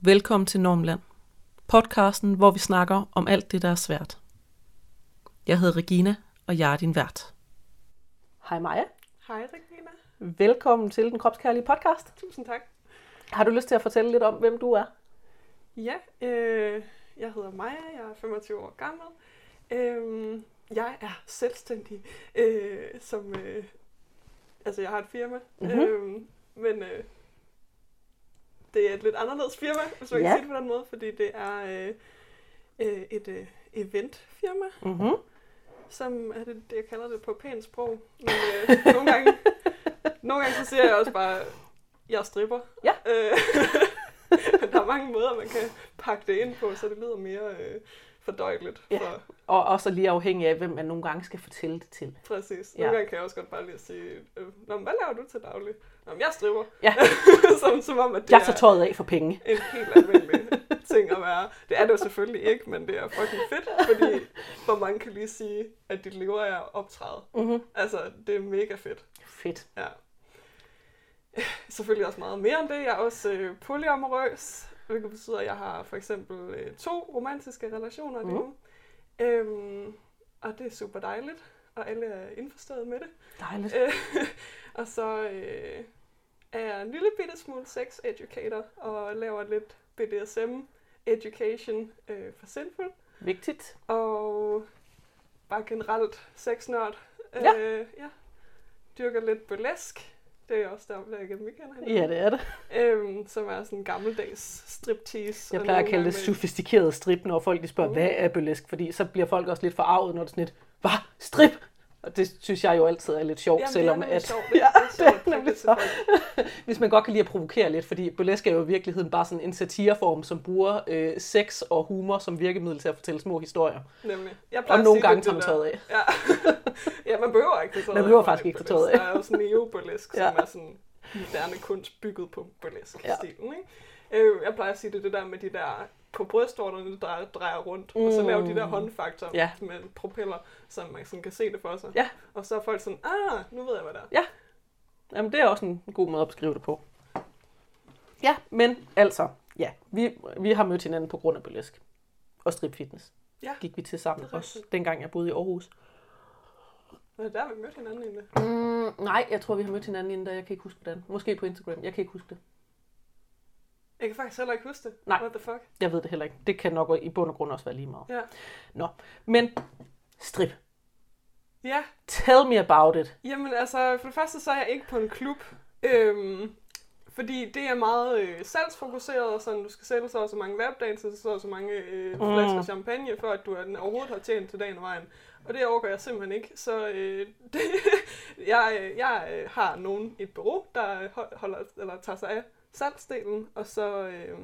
Velkommen til Normland. Podcasten, hvor vi snakker om alt det, der er svært. Jeg hedder Regina, og jeg er din vært. Hej Maja. Hej Regina. Velkommen til den kropskærlige podcast. Tusind tak. Har du lyst til at fortælle lidt om, hvem du er? Ja, øh, jeg hedder Maja, jeg er 25 år gammel. Øh, jeg er selvstændig, øh, som, øh, altså jeg har et firma, Mhm. øh, men øh, det er et lidt anderledes firma, hvis man Ja. kan sige det på den måde, fordi det er øh, øh, et øh, eventfirma, Mm-hmm. som er det, det, jeg kalder det på pænt sprog. Men øh, nogle, gange, nogle gange så siger jeg også bare, jeg stripper. Ja. Øh, der er mange måder, man kan pakke det ind på, så det lyder mere øh, fordøjeligt. Ja. For, Og også lige afhængig af, hvem man nogle gange skal fortælle det til. præcis. Ja. Nogle gange kan jeg også godt bare lige sige, øh, Nå, men hvad laver du til daglig? Nå, men jeg stripper. Ja. som, som om, at det Jeg tager er tøjet af for penge. en helt almindelig ting at være. Det er det jo selvfølgelig ikke, men det er fucking fedt, fordi hvor mange kan lige sige, at dit lever er optræde. Mm-hmm. Altså, det er mega fedt. Fedt. Ja. Selvfølgelig også meget mere end det. Jeg er også øh, polyamorøs, hvilket betyder, at jeg har for eksempel øh, to romantiske relationer lige nu. Øhm, og det er super dejligt, og alle er indforstået med det. Dejligt. Øh, og så øh, er jeg en lille bitte smule sex educator, og laver lidt BDSM education øh, for Sinful. Vigtigt. Og bare generelt sexnørd. Ja. Øh, ja. Dyrker lidt burlesk. Det er også der, vi kender hinanden. Ja, det er det. Øhm, som er sådan en gammeldags striptease. Jeg plejer at kalde det med- sofistikeret strip, når folk de spørger, Mm. hvad er burlesk? Fordi så bliver folk også lidt forarvet, når det er sådan et, hvad? Strip? Og det synes jeg jo altid er lidt sjovt, Jamen, selvom det er at... sjovt. Det, ja, det, folk. Hvis man godt kan lide at provokere lidt, fordi burlesk er jo i virkeligheden bare sådan en satireform, som bruger øh, sex og humor som virkemiddel til at fortælle små historier. Nemlig. Jeg Og nogle gange tager man tøjet af. Ja. ja, man behøver ikke tage tøjet Man behøver faktisk ikke tage tøjet af. Der er jo sådan neo-burlesk, Ja. som er sådan moderne kunst bygget på Ja. burlesk-stilen. Ikke? Øh, jeg plejer at sige, det det der med de der på brystvorterne, der drejer, rundt, og så Mm. laver de der håndfaktor Ja. med propeller, så man sådan kan se det for sig. Ja. Og så er folk sådan, ah, nu ved jeg, hvad det er. Jamen, det er også en god måde at beskrive det på. Ja, men altså, ja, vi, vi har mødt hinanden på grund af burlesk og strip fitness. Ja. Gik vi til sammen også, dengang jeg boede i Aarhus. Er der, vi mødte hinanden egentlig. Mm, nej, jeg tror, vi har mødt hinanden inden da. Jeg kan ikke huske hvordan. Måske på Instagram. Jeg kan ikke huske det. Jeg kan faktisk heller ikke huske det. Nej. What the fuck? Jeg ved det heller ikke. Det kan nok i bund og grund også være lige meget. Ja. Nå, men strip. Ja, Tell me about it. Jamen altså, for det første så er jeg ikke på en klub. Øhm, fordi det er meget øh, salgsfokuseret, og sådan, du skal sælge så og så mange lapdances, så og så mange øh, Mm. flasker champagne, for at du er den overhovedet har tjent til dagen og vejen. Og det overgår jeg simpelthen ikke. Så øh, det, jeg, øh, jeg øh, har nogen i et bureau, der hold- holder, eller tager sig af salgsdelen, og så øh,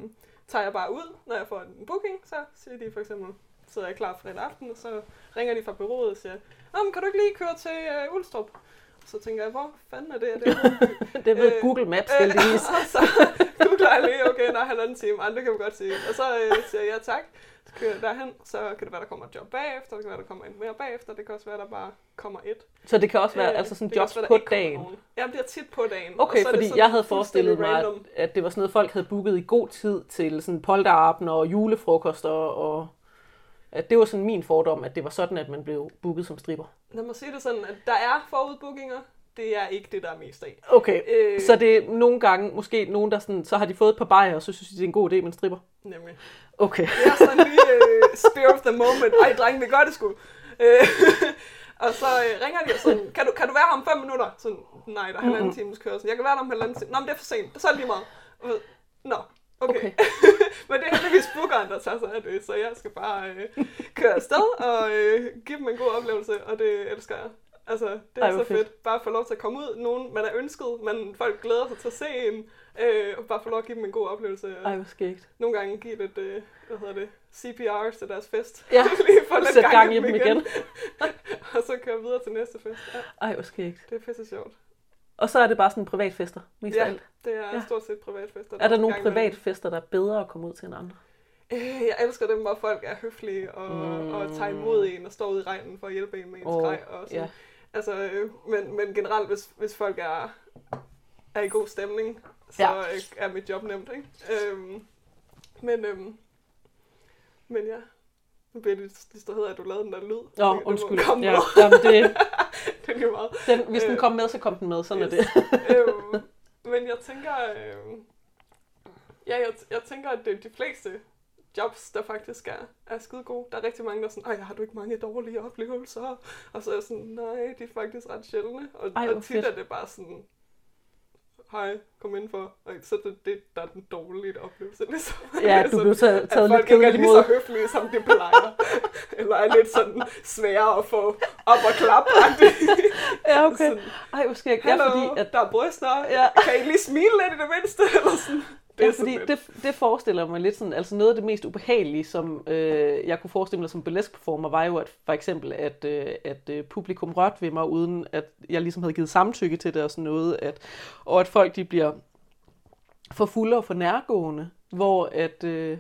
tager jeg bare ud, når jeg får en booking, så siger de for eksempel, sidder jeg klar fredag aften, og så ringer de fra bureauet og siger, men kan du ikke lige køre til øh, Ulstrup? Så tænker jeg, hvor fanden er det? Er det Det ved Øh, Google Maps Øh, heldigvis. og så googler jeg lige, okay, der er halvanden time, andre kan vi godt sige. Og så øh, siger jeg ja tak, så kører jeg derhen, så kan det være, der kommer et job bagefter, det kan være, der kommer en mere bagefter, det kan også være, der bare kommer et. Så det kan også være Øh, altså sådan jobs være, på dagen. Jamen, det er tit på dagen. Okay, og fordi jeg havde forestillet mig, at, random. at det var sådan noget, folk havde booket i god tid til sådan polterabend og julefrokoster, og at det var sådan min fordom, at det var sådan, at man blev booket som stripper. Lad mig sige det sådan, at der er forudbookinger, det er ikke det, der er mest af. Okay, Øh, så det er nogle gange, måske nogen, der sådan, så har de fået et par bajer, og så synes de, det er en god idé med en stripper. Nemlig. Okay. Det er sådan lige uh, spear of the moment. Ej, drenge, vi gør det sgu. Øh, og så uh, ringer de og sådan, kan du, kan du være her om fem minutter? Sådan, nej, der er halvanden times kørsel. Jeg kan være der om halvanden time. Nå, men det er for sent. Så er det lige meget. Nå, okay. Okay. men det er heldigvis bookeren, der tager sig af det, så jeg skal bare uh, køre afsted og uh, give dem en god oplevelse, og det elsker jeg. Altså, det er Ej, så fedt. fedt. Bare få lov til at komme ud. Nogen, man er ønsket, men folk glæder sig til at se en. Øh, og bare få lov at give dem en god oplevelse. Og Ej, hvor skægt. nogle gange give lidt, øh, hvad hedder det, CPR til deres fest. Ja, Lige få lidt gang, gang i dem igen. og så køre videre til næste fest. Ja, Ej, hvor skægt. det er pisse sjovt. Og så er det bare sådan privatfester, mest Ja, alt. det er Ja. stort set privatfester. Er der nogle privatfester, der er bedre at komme ud til end andre? Øh, jeg elsker dem, hvor folk er høflige og, Mm. mm. og tager imod en og står ude i regnen for at hjælpe en med ens oh, grej. Og sådan. ja. Altså, øh, men, men generelt, hvis, hvis folk er, er i god stemning, så Ja. ja. er mit job nemt, ikke? Øhm, Men, øhm, men ja, nu bliver så hedder, at du lavede den der lyd. Nå, den undskyld. komme Ja, jamen det, det er meget. den, hvis den Øh, kom med, så kom den med. Sådan er det. øhm, men jeg tænker, øhm, ja, jeg, jeg tænker, at det er de fleste jobs, der faktisk er, er skide gode. Der er rigtig mange, der er sådan, ej, har du ikke mange dårlige oplevelser? Og så er jeg sådan, nej, de er faktisk ret sjældne. Og, Ej, og tit fedt. er det bare sådan, hej, kom indenfor. Og så det det, der er den dårlige oplevelse. Ligesom. Ja, du blev taget, at taget lidt folk ikke er kedeligt lige imod. så høflige, som de plejer. Eller er lidt sådan svære at få op og klappe. Ja, okay. Sådan, Ej, skægt. Ja, Hallo, fordi, at, der er bryster. Ja. Kan I lige smile lidt i det mindste? Eller sådan. Ja, sådan fordi lidt. det, det forestiller mig lidt sådan, altså noget af det mest ubehagelige, som øh, jeg kunne forestille mig som burlesque-performer, var jo at, for eksempel, at, øh, at øh, publikum rørte ved mig, uden at jeg ligesom havde givet samtykke til det og sådan noget, at, og at folk de bliver for fulde og for nærgående, hvor at... Øh,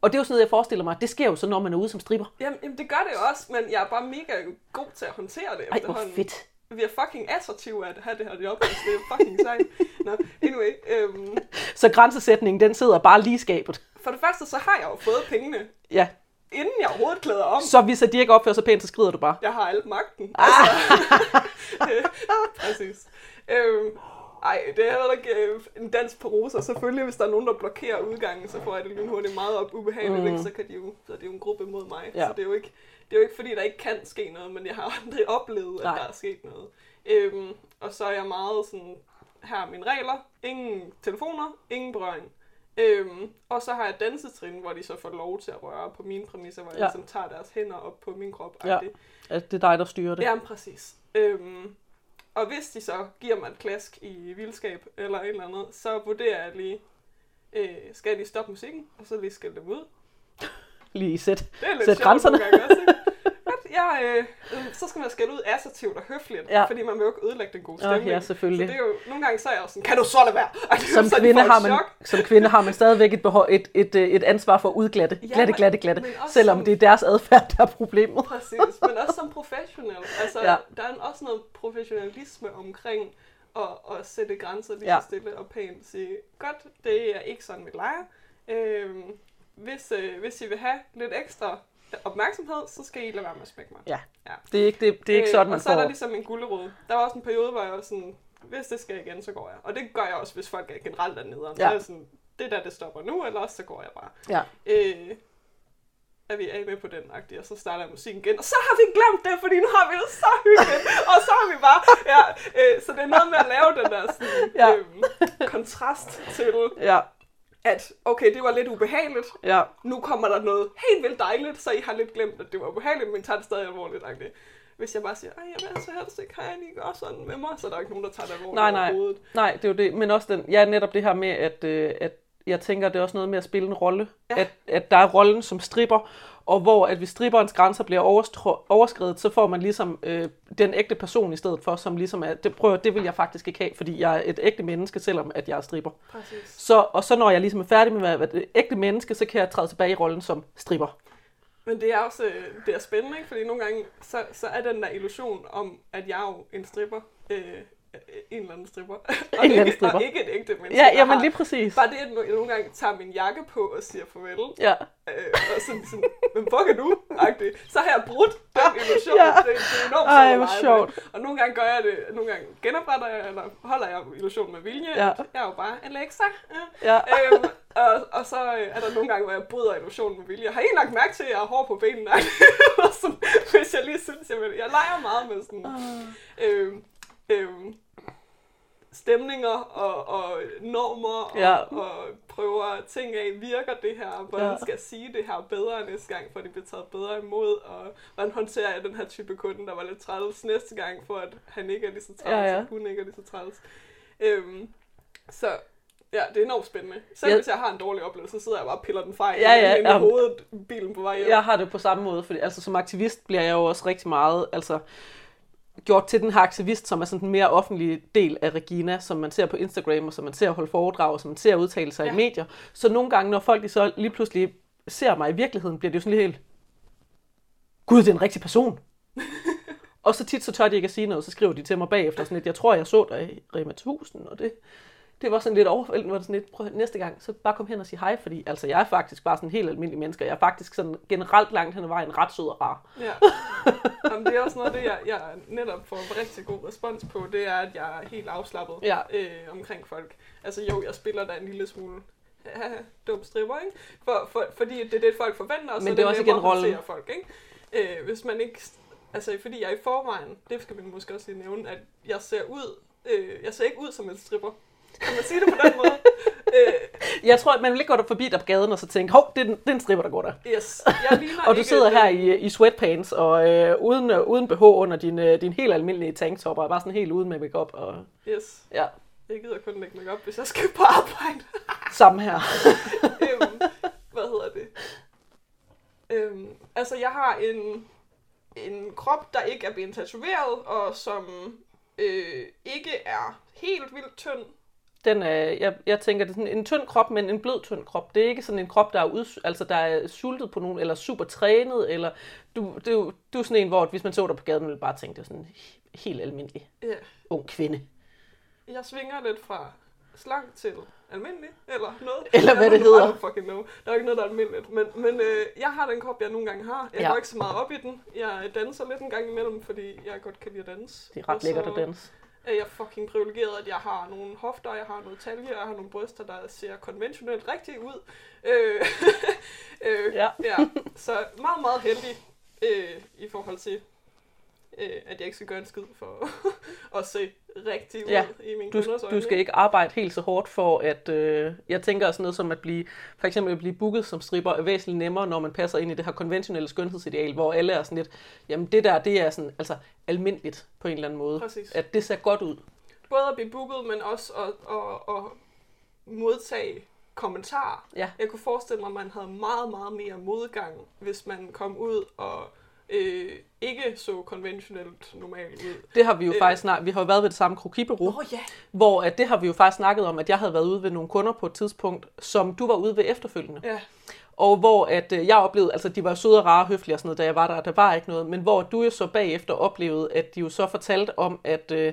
og det er jo sådan noget, jeg forestiller mig, det sker jo så, når man er ude som stripper. Jamen, jamen, det gør det jo også, men jeg er bare mega god til at håndtere det Ej, hvor fedt. Vi er fucking attraktive at have det her job, altså det er fucking sejt. Nå, anyway. Øhm, Så grænsesætningen, den sidder bare lige skabet. for det første, så har jeg jo fået pengene, Ja, inden jeg overhovedet klæder om. så hvis de ikke opfører sig pænt, så skrider du bare. Jeg har alt magten. Ah. Altså, præcis. Øhm, ej, det er heller ikke øh, en dans på roser. Selvfølgelig, hvis der er nogen, der blokerer udgangen, så får jeg det lynhurtigt meget op ubehageligt, Mm. mm. så, kan de jo, så er det jo en gruppe mod mig. Ja. Så det er, jo ikke, det er jo ikke, fordi der ikke kan ske noget, men jeg har aldrig oplevet, at Nej. der er sket noget. Øhm, og så er jeg meget sådan, her er mine regler, ingen telefoner, ingen berøring. Øhm, og så har jeg dansetrin, hvor de så får lov til at røre på mine præmisser, hvor jeg Ja. ligesom tager deres hænder op på min krop. Ja. At det er dig, der styrer det. Ja, præcis. Øhm, og hvis de så giver mig et klask i vildskab eller et eller andet, så vurderer jeg lige, øh, skal jeg lige stoppe musikken, og så lige skælde dem ud. Lige i sæt. Er grænserne. gange også, ikke? Jeg, øh, øh, så skal man skælde ud assertivt og høfligt, Ja. fordi man vil jo ikke ødelægge den gode stemning. ja, selvfølgelig. Så det er jo, nogle gange så er jeg jo sådan, kan du så lade være? Og det Som så, de kvinde, har man, som kvinde har man stadigvæk et, behov, et, et, øh, et ansvar for at udglatte. Ja, glatte, glatte, glatte. Selvom som- det er deres adfærd, der er problemet. Præcis, men også som professionel. Altså, Ja. der er også noget professionalisme omkring at, at sætte grænser lige Ja. stille og pænt. Sige, godt, det er ikke sådan, vi leger. Øhm, hvis, øh, hvis I vil have lidt ekstra opmærksomhed, så skal I lade være med at smække mig. Ja. Ja. Det er ikke, det, det er ikke sådan, øh, man Og så er der får. ligesom en gullerod. Der var også en periode, hvor jeg var sådan, hvis det skal igen, så går jeg. Og det gør jeg også, hvis folk er generelt er nederen. Så Ja. er jeg sådan, det der, det stopper nu, eller også så går jeg bare. Ja. Øh, er vi af med på den agtige, og så starter musikken igen, og så har vi glemt det, fordi nu har vi det så hyggeligt, og så har vi bare, ja, øh, så det er noget med at lave den der sådan, ja. øhm, kontrast til, Ja, at okay, det var lidt ubehageligt, ja. nu kommer der noget helt vildt dejligt, så I har lidt glemt, at det var ubehageligt, men tager det stadig alvorligt. agtigt. Hvis jeg bare siger, ej, jeg vil altså helst ikke have, at I gør sådan med mig, så er der ikke nogen, der tager det alvorligt Nej, nej. overhovedet. Nej, det er jo det. Men også den, ja, netop det her med, at, øh, at jeg tænker, det er også noget med at spille en rolle. Ja. At, at der er rollen som stripper, og hvor at hvis stripperens grænser bliver overskrevet, så får man ligesom øh, den ægte person i stedet for, som ligesom er, det, prøver, det vil jeg faktisk ikke have, fordi jeg er et ægte menneske, selvom at jeg er stripper. Præcis. Så, og så når jeg ligesom er færdig med at være et ægte menneske, så kan jeg træde tilbage i rollen som stripper. Men det er også øh, det er spændende, ikke? fordi nogle gange, så, så er den der illusion om, at jeg er jo en stripper, øh, en eller anden stripper, og, eller anden ikke, stripper. og ikke et ægte menneske. Ja, jamen lige præcis. Bare det, at jeg nogle gange tager min jakke på og siger farvel, Ja, øh, og sådan, sådan men hvor kan du? Agtigt. Så har jeg brudt den illusion. Ja. Det, det er enormt Ej, hvor sjovt. Og nogle gange gør jeg det, nogle gange genopretter jeg, eller holder jeg illusionen med vilje. Ja. Jeg er jo bare Alexa. Ja. ja. øhm, og, og så øh, er der nogle gange, hvor jeg bryder illusionen med vilje. Jeg har ikke lagt mærke til, at jeg har hår på benene. Sådan, hvis jeg lige synes, jeg vil. Jeg leger meget med sådan... Øhm, øhm, stemninger og, og normer og, Ja. og prøver ting af, virker det her, hvordan Ja. ja. skal jeg sige det her bedre næste gang, for at det bliver taget bedre imod, og hvordan håndterer jeg den her type kunde, der var lidt træls næste gang, for at han ikke er lige så træls, Ja, ja, ja. ja. og hun ikke er lige så træls. Øhm, så ja, det er enormt spændende. Selv Ja. hvis jeg har en dårlig oplevelse, så sidder jeg bare og piller den fejl Ja, ja, ind i ja. hovedet, bilen på vej hjem. Jeg har det på samme måde, fordi altså, som aktivist bliver jeg jo også rigtig meget altså, gjort til den her aktivist, som er sådan den mere offentlige del af Regina, som man ser på Instagram, og som man ser holde foredrag, og som man ser udtale sig ja. i medier. Så nogle gange, når folk så lige pludselig ser mig i virkeligheden, bliver det jo sådan lidt helt, gud, det er en rigtig person. og så tit så tør de ikke at sige noget, så skriver de til mig bagefter sådan lidt, jeg tror, jeg så dig i Rema 1000, og det det var sådan lidt overvældende, hvor det sådan lidt, prøv næste gang, så bare kom hen og sige hej, fordi altså, jeg er faktisk bare sådan en helt almindelig menneske, jeg er faktisk sådan generelt langt hen ad vejen ret sød og rar. Ja. Jamen, det er også noget af det, jeg, jeg netop får rigtig god respons på, det er, at jeg er helt afslappet Ja. øh, omkring folk. Altså jo, jeg spiller da en lille smule dum stripper, ikke? For, for, fordi det er det, folk forventer, og så Men det er også igen rollen. folk, ikke? Øh, hvis man ikke... Altså, fordi jeg i forvejen, det skal man måske også lige nævne, at jeg ser ud... Øh, jeg ser ikke ud som en stripper. Kan man sige det på den måde? øh, Jeg tror, at man vil ikke gå der forbi dig på gaden og så tænke, hov, det er den, det er en stripper, der går der. yes, jeg Og du sidder den- her i, i sweatpants og øh, uden, øh, uden BH under din, øh, din helt almindelige tanktop, og er bare sådan helt uden med makeup og Yes, ja, jeg gider kun lægge mig op, hvis jeg skal på arbejde. sammen her. øhm, hvad hedder det? Øhm, altså, jeg har en, en krop, der ikke er blevet tatoveret, og som øh, ikke er helt vildt tynd. Den er, jeg, jeg tænker, det er sådan en tynd krop, men en blød tynd krop. Det er ikke sådan en krop, der er, ud, altså, der er sultet på nogen, eller super trænet, eller du, du, du er sådan en, hvor hvis man så dig på gaden, ville bare tænke, det er sådan en he- helt almindelig Ja. ung kvinde. Jeg svinger lidt fra slank til almindelig, eller noget. Eller hvad det hedder. I don't fucking know. Der er ikke noget, der er almindeligt. Men, men øh, jeg har den krop, jeg nogle gange har. Jeg Ja. går ikke så meget op i den. Jeg danser lidt en gang imellem, fordi jeg godt kan lide at danse. Det er ret lækkert at danse. Er jeg fucking privilegeret, at jeg har nogle hofter, jeg har noget talje, og jeg har nogle bryster, der ser konventionelt rigtigt ud. Øh, øh, Ja. ja. Så meget, meget heldig øh, i forhold til, øh, at jeg ikke skal gøre en skid for at se rigtig ud Ja, i min Du, du skal ikke arbejde helt så hårdt for at, øh, jeg tænker sådan noget som at blive, for eksempel at blive booket som stripper er væsentligt nemmere, når man passer ind i det her konventionelle skønhedsideal, hvor alle er sådan lidt, jamen det der, det er sådan, altså almindeligt på en eller anden måde. Præcis. At det ser godt ud. Både at blive booket, men også at, at, at modtage kommentarer. Ja. Jeg kunne forestille mig, at man havde meget, meget mere modgang, hvis man kom ud og øh, ikke så konventionelt normalt ud. Det har vi jo Øh. faktisk snart, vi har jo været ved det samme krokibureau, Åh ja. hvor at det har vi jo faktisk snakket om, at jeg havde været ude ved nogle kunder på et tidspunkt, som du var ude ved efterfølgende. Ja, Og hvor at øh, jeg oplevede, altså de var søde og rare og høflige og sådan noget, da jeg var der, der var ikke noget, men hvor du jo så bagefter oplevede, at de jo så fortalte om, at, øh,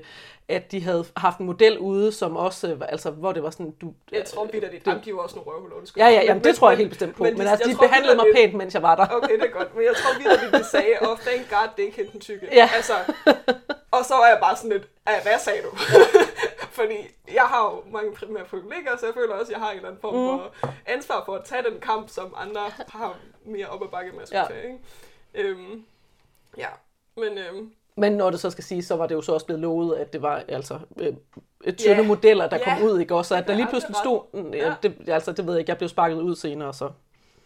at de havde haft en model ude, som også, øh, altså hvor det var sådan, du... jeg tror vidt, at det, det- jamen, de var også nogle røvhuller, undskyld. Ja, ja, Men- jamen, det men- tror jeg helt bestemt på, men, men altså, de behandlede mig vitterligt- pænt, mens jeg var der. Okay, det er godt, men jeg tror vidt, at de sagde, oh, thank god, det er ikke hende den tykke. Ja. Altså, og så var jeg bare sådan lidt, "Ah, hvad sagde du? Fordi jeg har jo mange primære privilegier, så jeg føler også, at jeg har en eller anden form Mm. for ansvar for at tage den kamp, som andre har mere op ad bakke med Ja. tage. Ikke? Øhm, ja, men øhm, Men når det så skal sige, så var det jo så også blevet lovet, at det var altså øh, et tynde Ja. modeller, der Ja. kom ud, ikke? Og så at der er lige pludselig stod, mm, ja. Det, altså det ved jeg ikke, jeg blev sparket ud senere, så.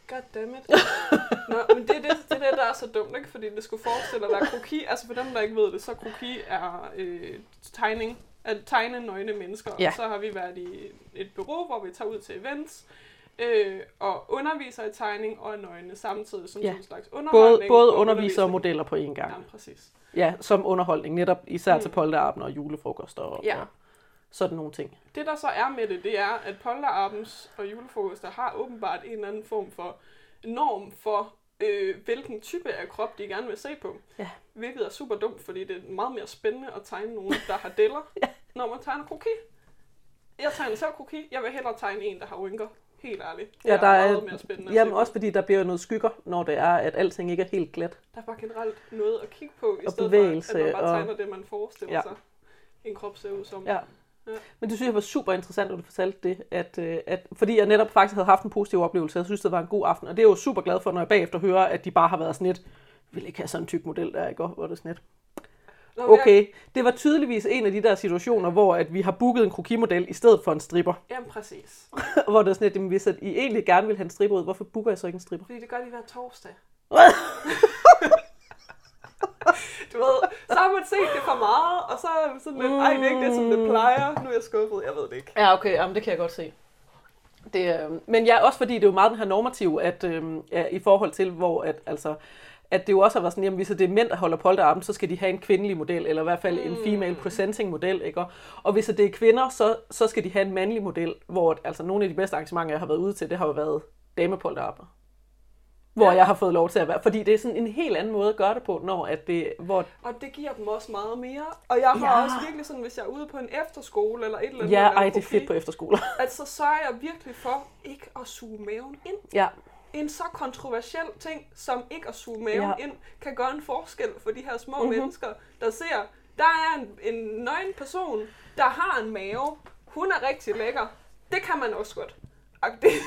Goddammit. Nå, men det er det, det, det, der er så dumt, ikke? Fordi det skulle forestille at kroki, altså for dem, der ikke ved det, så kroki er øh, tegning, at tegne nøgne mennesker. Ja. Og så har vi været i et bureau, hvor vi tager ud til events, øh, og underviser i tegning og nøgne samtidig, som Ja. sådan en slags Både, underholdning. både og underviser og modeller på én gang. Ja, præcis. Ja, som underholdning, netop især til Mm. polterabend og julefrokoster og, Ja. og sådan nogle ting. Det, der så er med det, det er, at polterabends og julefrokoster har åbenbart en eller anden form for norm for, øh, hvilken type af krop, de gerne vil se på. Ja. Hvilket er super dumt, fordi det er meget mere spændende at tegne nogen, der har deller, Ja. når man tegner kroki. Jeg tegner selv kroki. Jeg vil hellere tegne en, der har rynker. Helt ærligt. Det Ja, der er- meget mere spændende Jamen også fordi der bliver noget skygger, når det er, at alting ikke er helt glat. Der er bare generelt noget at kigge på, i Og stedet for, at man bare og- tegner det, man forestiller Ja. sig, en krop ser ud som. Ja. Ja. Men det synes jeg var super interessant, at du fortalte det, at, øh, at, fordi jeg netop faktisk havde haft en positiv oplevelse, jeg synes, det var en god aften, og det er jeg jo super glad for, når jeg bagefter hører, at de bare har været sådan lidt, "Vi vil ikke have sådan en tyk model der, ikke? Hvor det sådan lidt. Okay, det var tydeligvis en af de der situationer, hvor at vi har booket en krokimodel i stedet for en stripper. jamen præcis. hvor det er sådan lidt, hvis at I egentlig gerne vil have en stripper ud, hvorfor booker jeg så ikke en stripper? Fordi det gør de hver torsdag. du ved, så har man set det for meget, og så er man sådan lidt, ej, det er ikke det, som det plejer. Nu er jeg skuffet, jeg ved det ikke. Ja, okay, jamen, det kan jeg godt se. Det, øh, men ja, også fordi det er jo meget den her normativ, at øh, ja, i forhold til, hvor at, altså, at det jo også har været sådan, jamen hvis det er mænd, der holder polterarben, så skal de have en kvindelig model, eller i hvert fald en Mm. female presenting model, ikke? Og- hvis det er kvinder, så, så skal de have en mandlig model, hvor altså nogle af de bedste arrangementer, jeg har været ude til, det har jo været damepolterarber. Hvor Ja. jeg har fået lov til at være. Fordi det er sådan en helt anden måde at gøre det på, når at det, hvor Og det giver dem også meget mere. Og jeg har Ja. også virkelig sådan, hvis jeg er ude på en efterskole eller et eller andet, ja, ej, det er fedt på efterskoler. Altså, så er jeg virkelig for ikke at suge maven ind. ja, En så kontroversiel ting, som ikke at suge maven Ja. ind, kan gøre en forskel for de her små Mhm. mm-hmm. mennesker, der ser, der er en, en nøgen person, der har en mave. Hun er rigtig lækker. Det kan man også godt.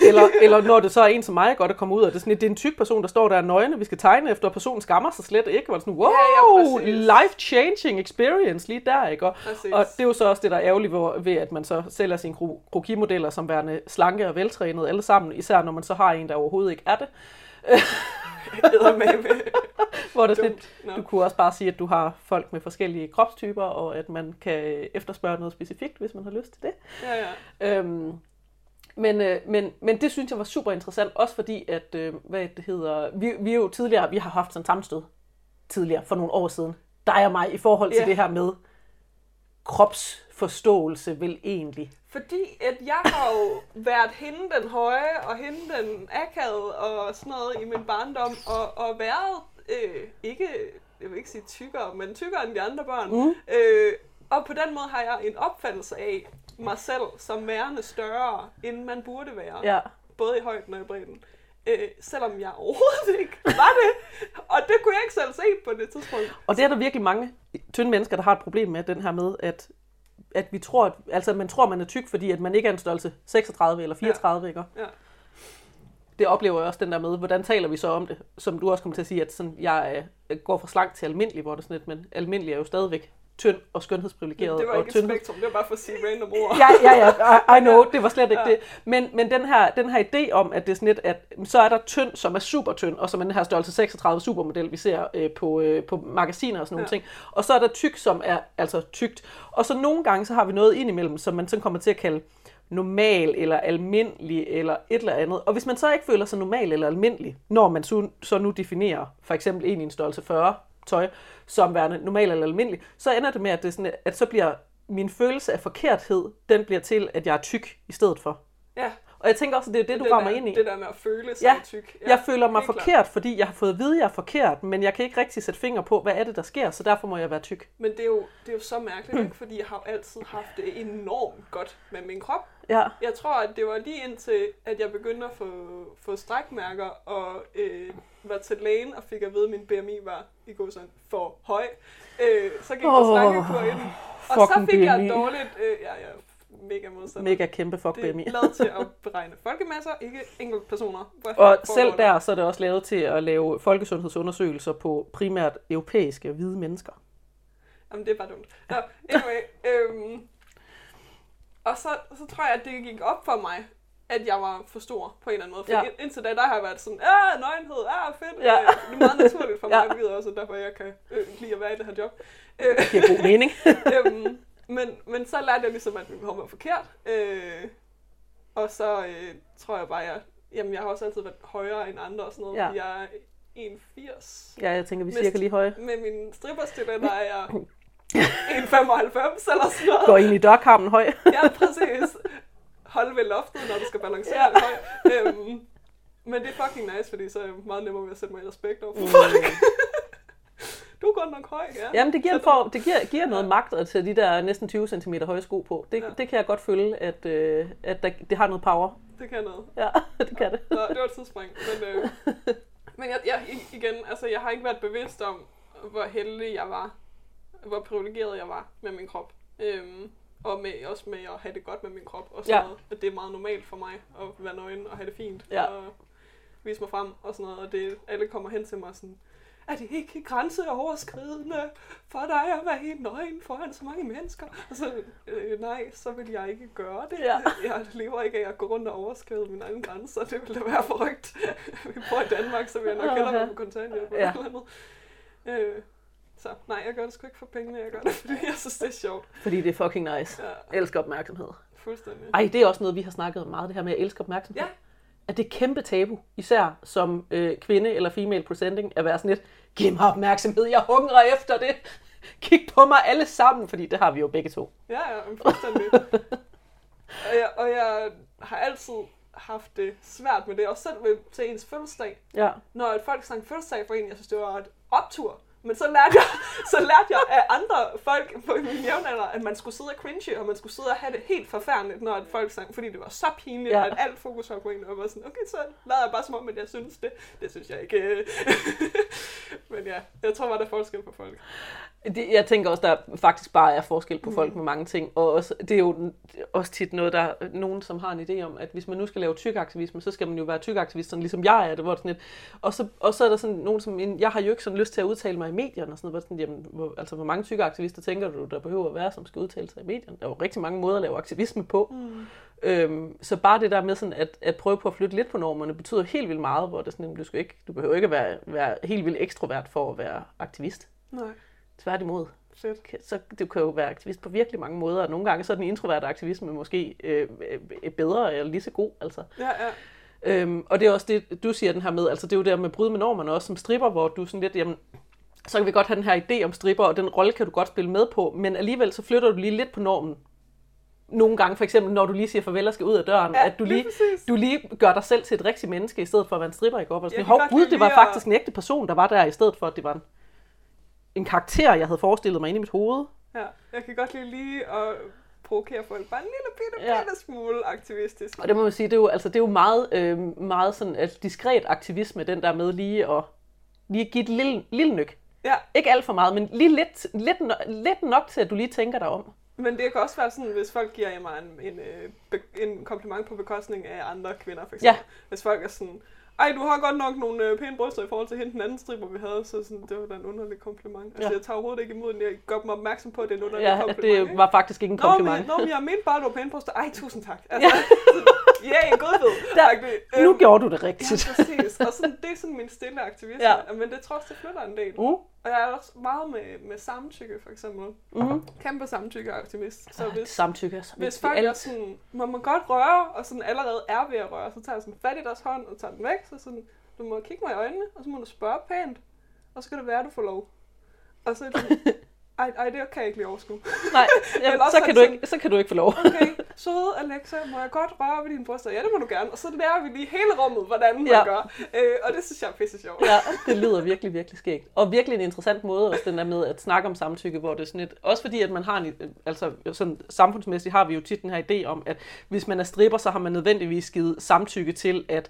Eller, eller når det så er en som mig, godt at komme ud af det. er Sådan, det er en tyk person, der står der er nøgne, vi skal tegne efter, og personen skammer sig slet ikke. Er sådan, wow, Ja, ja, life-changing experience lige der, ikke? Og, Præcis. og det er jo så også det, der er ærgerligt hvor, ved, at man så sælger sine kro- krokimodeller som værende slanke og veltrænede alle sammen, især når man så har en, der overhovedet ikke er det. Hvor det sådan, Dumt. Nå. du kunne også bare sige, at du har folk med forskellige kropstyper, og at man kan efterspørge noget specifikt, hvis man har lyst til det. Ja, ja. Øhm, men, øh, men, men det synes jeg var super interessant, også fordi, at, øh, hvad det hedder, vi, vi jo tidligere, vi har haft sådan en sammenstød tidligere, for nogle år siden, dig og mig, i forhold til Ja. det her med kropsforståelse vel egentlig. Fordi at jeg har jo været hende den høje, og hende den akavede, og sådan noget i min barndom, og, og været, øh, ikke, jeg vil ikke sige tykkere, men tykkere end de andre børn. Mm. Øh, og på den måde har jeg en opfattelse af mig selv som værende større, end man burde være. Ja. Både i højden og i bredden. Øh, selvom jeg overhovedet ikke var det. Og det kunne jeg ikke selv se på det tidspunkt. Og det er der virkelig mange tynde mennesker, der har et problem med, den her med, at, at vi tror, at, altså man tror, man er tyk, fordi at man ikke er en størrelse 36 eller 34, ja. ikke? Ja. det oplever jeg også den der med, hvordan taler vi så om det? Som du også kommer til at sige, at sådan, jeg øh, går fra slank til almindelig, hvor det sådan lidt, men almindelig er jo stadigvæk tynd og skønhedsprivilegeret. Det var og ikke et tyndhed. spektrum, det var bare for at sige random ord. Ja, ja, ja, I, I know, det var slet ikke Ja. det. Men, men den, her, den her idé om, at det er sådan lidt, at så er der tynd, som er super tynd, og som er den her størrelse 36 supermodel, vi ser øh, på, øh, på magasiner og sådan nogle Ja. ting. Og så er der tyk, som er altså tykt. Og så nogle gange, så har vi noget indimellem, som man sådan kommer til at kalde normal eller almindelig eller et eller andet. Og hvis man så ikke føler sig normal eller almindelig, når man så, så nu definerer for eksempel en i en størrelse 40 tøj som værende normal eller almindelig, så ender det med, at, det sådan, at så bliver min følelse af forkerthed, den bliver til, at jeg er tyk i stedet for. Ja, og jeg tænker også, at det er det, du det rammer der, ind i. Det der med at føle sig Ja, tyk. Ja, jeg føler mig forkert, klart. fordi jeg har fået at vide, at jeg er forkert, men jeg kan ikke rigtig sætte finger på, hvad er det, der sker, så derfor må jeg være tyk. Men det er, jo, det er jo så mærkeligt, ikke? fordi jeg har altid haft det enormt godt med min krop. Ja, Jeg tror, at det var lige indtil, at jeg begyndte at få, få strækmærker og øh, var til lægen og fik at vide, at min BMI var i god sådan for høj. Øh, så gik der Åh, slankekur ind. Og så fik jeg BMI. dårligt... Øh, ja, ja, mega modstander. mega kæmpe fuck det BMI. er lavet til at beregne folkemasser, ikke enkelte personer. Og selv der, så er det også lavet til at lave folkesundhedsundersøgelser på primært europæiske hvide mennesker. Jamen, det er bare dumt. Nå, anyway. øhm, og så, så tror jeg, at det gik op for mig, at jeg var for stor på en eller anden måde. For Ja. indtil da, der har jeg været sådan, ah, nøgenhed, ah, fedt. Ja. Ja. Det er meget naturligt for mig, Ja. ja. hvilket også er derfor, jeg kan øh, lide at være i det her job. Øh, Det giver god mening. øhm, men, men så lærte jeg ligesom, at min krop var forkert. Øh, og så øh, tror jeg bare, jeg, jamen, jeg har også altid været højere end andre og sådan noget. Ja. Jeg er 1,80. Ja, jeg tænker, vi er cirka lige høje. Med min stripperstiletter er jeg 1,95 eller sådan noget. Går ind i dørkarmen høj. Ja, præcis. Hold ved loftet, når du skal balancere Ja. det højt. Øhm, men det er fucking nice, fordi så er jeg meget nemmere ved at sætte mig i respekt over for folk. Du er godt nok høj, ja. Jamen, det giver, en form, det giver, giver noget magt at tage de der næsten 20 cm høje sko på. Det, Ja. det kan jeg godt føle, at, øh, at der, det har noget power. Det kan noget. Ja, det kan det. Nå, det var et tidsspring. Men, øh, men jeg, jeg, igen, altså, jeg har ikke været bevidst om, hvor heldig jeg var. Hvor privilegeret jeg var med min krop. Øhm, og med, også med at have det godt med min krop. Og sådan Ja. ja. noget. At det er meget normalt for mig at være nøgen og have det fint. Ja. Og vise mig frem og sådan noget. Og det, alle kommer hen til mig sådan, er det ikke grænseoverskridende for dig at være helt nøgen foran så mange mennesker? Og så, øh, nej, så vil jeg ikke gøre det. Ja. Jeg lever ikke af at gå rundt og overskride mine egne grænser. Det ville da være forrygt. Vi bor i Danmark, så vil jeg nok hellere være på kontanthjælp. Ja. Ja. Eller andet. Øh, så nej, jeg gør det sgu ikke for pengene. Jeg gør det, fordi jeg synes, det er sjovt. Fordi det er fucking nice. Ja, Jeg elsker opmærksomhed. fuldstændig. Ej, det er også noget, vi har snakket om meget, det her med at elske opmærksomhed. Ja. At det er kæmpe tabu, især som øh, kvinde eller female presenting, at være sådan lidt, giv mig opmærksomhed, jeg hungrer efter det. Kig på mig alle sammen, fordi det har vi jo begge to. Ja, ja, fuldstændig. og, jeg, og jeg har altid haft det svært med det, og selv ved, til ens fødselsdag. Ja. Når at folk sang fødselsdag for en, jeg synes, det var et optur. Men så lærte jeg, så lærte jeg af andre folk på min jævnalder, at man skulle sidde og cringe, og man skulle sidde og have det helt forfærdeligt, når folk sang, fordi det var så pinligt, Ja. ja. at alt fokus var på en, og var sådan, okay, så lader jeg bare som om, at jeg synes det. Det synes jeg ikke. Men ja, jeg tror bare, der er forskel på folk. Det, jeg tænker også, der faktisk bare er forskel på folk med mange ting. Og også, det er jo også tit noget, der er nogen, som har en idé om, at hvis man nu skal lave tykaktivisme, så skal man jo være tykaktivist, sådan ligesom jeg er det. Hvor det sådan lidt. Og, så, og så er der sådan nogen, som, jeg har jo ikke sådan lyst til at udtale mig i medierne, og sådan noget, hvor sådan, jamen, hvor, altså hvor mange tykaktivister tænker du, der behøver at være, som skal udtale sig i medierne? Der er jo rigtig mange måder at lave aktivisme på. Mm. Øhm, så bare det der med sådan at, at prøve på at flytte lidt på normerne, betyder helt vildt meget, hvor det sådan, du, skal ikke, du behøver ikke at være, være helt vildt ekstrovert for at være aktivist. Nej, Tværtimod fedt. så du kan jo være aktivist på virkelig mange måder, og nogle gange så er den introverte aktivisme måske øh, øh, bedre eller lige så god. Altså. Ja, ja. Øhm, og det er også det, du siger den her med, altså det er jo der med at bryde med normerne også som stripper, hvor du sådan lidt, jamen, så kan vi godt have den her idé om stripper, og den rolle kan du godt spille med på, men alligevel så flytter du lige lidt på normen. Nogle gange, for eksempel, når du lige siger farvel og skal ud af døren, Ja, at du lige præcis. du lige gør dig selv til et rigtigt menneske, i stedet for at være en stripper, ikke? Og sådan, Jeg kan hov, gud, det var faktisk en ægte person, der var der, i stedet for, at det var en, en karakter, jeg havde forestillet mig inde i mit hoved. Ja, jeg kan godt lide lige at provokere folk bare en lille bitte, Ja. bitte smule aktivistisk. Og det må man sige, det er jo, altså, det er jo meget, øh, meget sådan, at diskret aktivisme, den der med lige at lige at give et lille, lille nyk. Ja, Ikke alt for meget, men lige lidt, lidt, lidt nok til, at du lige tænker dig om. men det kan også være sådan, hvis folk giver mig en, en, øh, en kompliment på bekostning af andre kvinder, for eksempel. Ja. Hvis folk er sådan, ej, du har godt nok nogle øh, pæne bryster i forhold til hende den anden stripper, vi havde, så sådan, det var da en underlig kompliment. Altså, Ja. jeg tager overhovedet ikke imod den, jeg gør dem opmærksom på, at det er en underlig Ja, kompliment. det ikke? var faktisk ikke en Nå, men, kompliment. nå, men jeg mente bare, at du har pæne bryster. Ej, tusind tak. Altså, ja, en godbid. Der- Nu gjorde du det Ja, rigtigt. præcis. Og sådan, det er sådan min stille aktivisme. Ja. Ja. Men det tror jeg også, det flytter en del. Uh, Og jeg er også meget med, med samtykke, for eksempel. mm. Kæmpe samtykkeaktivist. Så hvis, Samtykke er så hvis folk er sådan, må man godt røre, og sådan allerede er ved at røre, så tager jeg sådan fat i deres hånd og tager den væk. Så sådan, du må kigge mig i øjnene, og så må du spørge pænt. Og så kan det være, at du får lov. Og så er det ej, ej, det kan jeg ikke lige overskue. Nej, jamen, så, kan du ikke, så kan du ikke få lov. Okay, søde Alexa, må jeg godt røre ved dine bryster? Ja, det må du gerne. Og så lærer vi lige hele rummet, hvordan man Ja. gør. Øh, og det synes jeg er pisse sjovt. Ja, det lyder virkelig, virkelig skægt. Og virkelig en interessant måde også den der med at snakke om samtykke, hvor det er sådan et, også fordi at man har en, altså sådan samfundsmæssigt har vi jo tit den her idé om, at hvis man er stripper, så har man nødvendigvis givet samtykke til, at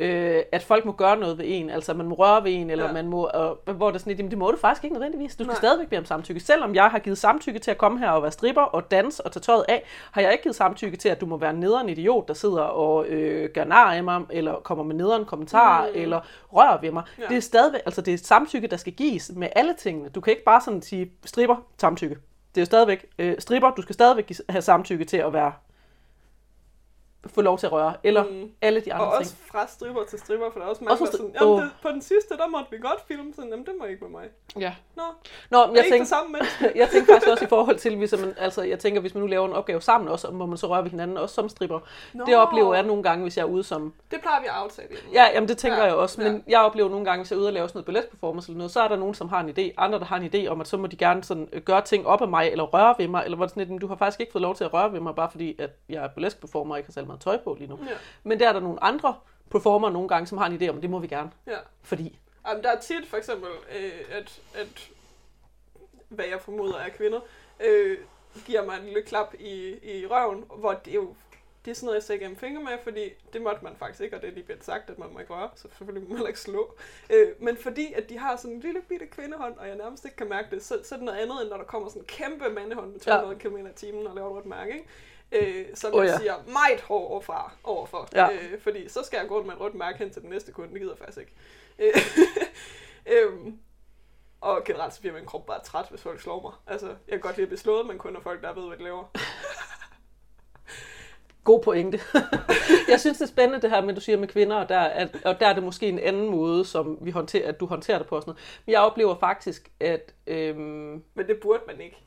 øh, at folk må gøre noget ved en, altså man må røre ved en, eller ja. Man må, og, hvor det er sådan lidt, jamen det må du faktisk ikke nødvendigvis. Du skal Nej. stadigvæk bede om samtykke. Selvom jeg har givet samtykke til at komme her og være stripper og danse og tage tøjet af, har jeg ikke givet samtykke til, at du må være en nederen idiot, der sidder og øh, gør nar af mig, eller kommer med nederen kommentarer, mm. eller rører ved mig. Ja. Det er stadigvæk, altså det er samtykke, der skal gives med alle tingene. Du kan ikke bare sådan sige, stripper, samtykke. Det er jo stadigvæk, øh, stripper, du skal stadigvæk have samtykke til at være få lov til at røre, eller mm. Alle de andre Og ting. også fra stripper til stripper, for der er også mange, Også der er sådan, jamen, det, på den sidste, der måtte vi godt filme, sådan, jamen, det må ikke med mig. Ja. Nå, Nå, men jeg jeg er tænker, samme menneske. jeg tænker faktisk også i forhold til, hvis man, altså, jeg tænker, hvis man nu laver en opgave sammen også, må man så røre ved hinanden også som stripper. Nå, Det oplever jeg nogle gange, hvis jeg er ude som... Det plejer vi at aftale. Ja, jamen det tænker Ja, jeg også, men ja. jeg oplever nogle gange, hvis jeg er ude og lave sådan noget balletperformance eller noget, så er der nogen, som har en idé, andre, der har en idé om, at så må de gerne sådan øh, gøre ting op af mig, eller røre ved mig, eller hvor det sådan lidt, "Men du har faktisk ikke fået lov til at røre ved mig, bare fordi, at jeg er balletperformer og ikke har særlig meget tøj på lige nu. Ja, Men der er der nogle andre performer nogle gange, som har en idé om, det må vi gerne, ja. fordi... Jamen, der er tit for eksempel, øh, at, at, hvad jeg formoder er kvinder, øh, giver mig en lille klap i, i røven, hvor det er jo det er sådan noget, jeg ser gennem fingre med, fordi det måtte man faktisk ikke, og det er lige blevet sagt, at man må ikke røre, så selvfølgelig må man ikke slå. Øh, men fordi, at de har sådan en lille bitte kvindehånd, og jeg nærmest ikke kan mærke det, så, så er det noget andet, end når der kommer sådan en kæmpe mandehånd med 200 ja. km i timen og laver et mærke, ikke? Øh, som oh, jeg ja. siger meget hård overfra, overfor. Ja. Øh, fordi så skal jeg gå med et rødt mærke hen til den næste kunde, det gider jeg faktisk ikke. Øh, øhm, og generelt så bliver min krop bare træt, hvis folk slår mig. Altså, jeg kan godt lide at blive slået, men kun når folk, der ved, hvad de laver. God pointe. jeg synes, det er spændende det her med, du siger med kvinder, og der, at, og der er det måske en anden måde, som vi håndterer, at du håndterer det på. og Sådan noget. Men jeg oplever faktisk, at... Øhm, Men det burde man ikke.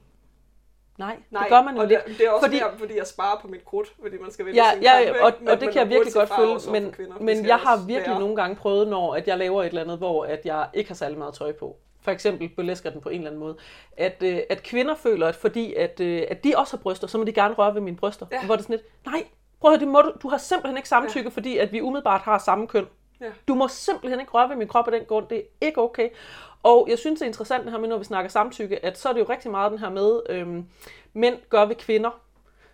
Nej, Nej, det gør man jo og. Det, det er også fordi- fordi, mere, fordi jeg sparer på mit krudt, fordi man skal vælge Ja, sin ja, kamp, ikke? og, Men- og det kan jeg virkelig godt følge, over men, kvinder. Men jeg har virkelig være. nogle gange prøvet, når at jeg laver et eller andet, hvor at jeg ikke har særlig meget tøj på. For eksempel belæsker den på en eller anden måde. At, øh, at kvinder føler, at fordi at, øh, at de også har bryster, så må de gerne røre ved mine bryster. Ja. Hvor det sådan lidt, nej, Prøv at høre, det må du, du har simpelthen ikke samtykke, ja. fordi at vi umiddelbart har samme køn. Ja. Du må simpelthen ikke røre ved min krop af den grund. Det er ikke okay. Og jeg synes, det er interessant det her med, når vi snakker samtykke, at så er det jo rigtig meget den her med, øhm, mænd gør ved kvinder.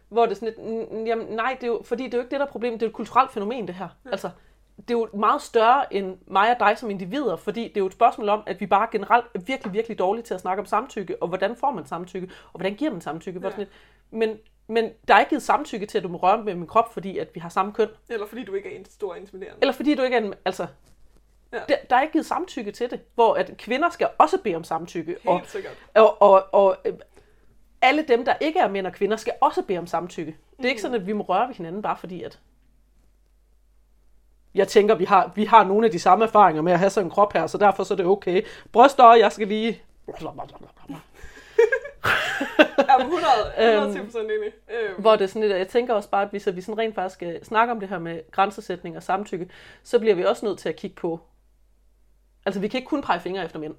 Hvor det er sådan lidt, jamen nej, det er jo, fordi det er jo ikke det, der er problemet. Det er jo et kulturelt fænomen, det her. Ja. Altså, det er jo meget større end mig og dig som individer, fordi det er jo et spørgsmål om, at vi bare generelt er virkelig, virkelig dårlige til at snakke om samtykke, og hvordan får man samtykke, og hvordan giver man samtykke. Ja. Sådan lidt. Men, men der er ikke givet samtykke til, at du må røre med min krop, fordi at vi har samme køn. Eller fordi du ikke er en stor intimiderende. Eller fordi du ikke er en, altså, Ja. der, der er ikke givet samtykke til det, hvor at kvinder skal også bede om samtykke. Helt Og, sikkert. og, og, og øh, alle dem, der ikke er mænd og kvinder, skal også bede om samtykke. Det er ikke sådan, at vi må røre ved hinanden, bare fordi at... Jeg tænker, vi har, vi har nogle af de samme erfaringer med at have sådan en krop her, så derfor så er det okay. Bryster, jeg skal lige... Jamen, 100, 110 procent enig. Øhm, Hvor det er sådan lidt, jeg tænker også bare, at hvis vi sådan rent faktisk skal snakke om det her med grænsesætning og samtykke, så bliver vi også nødt til at kigge på... Altså, vi kan ikke kun pege fingre efter mænd.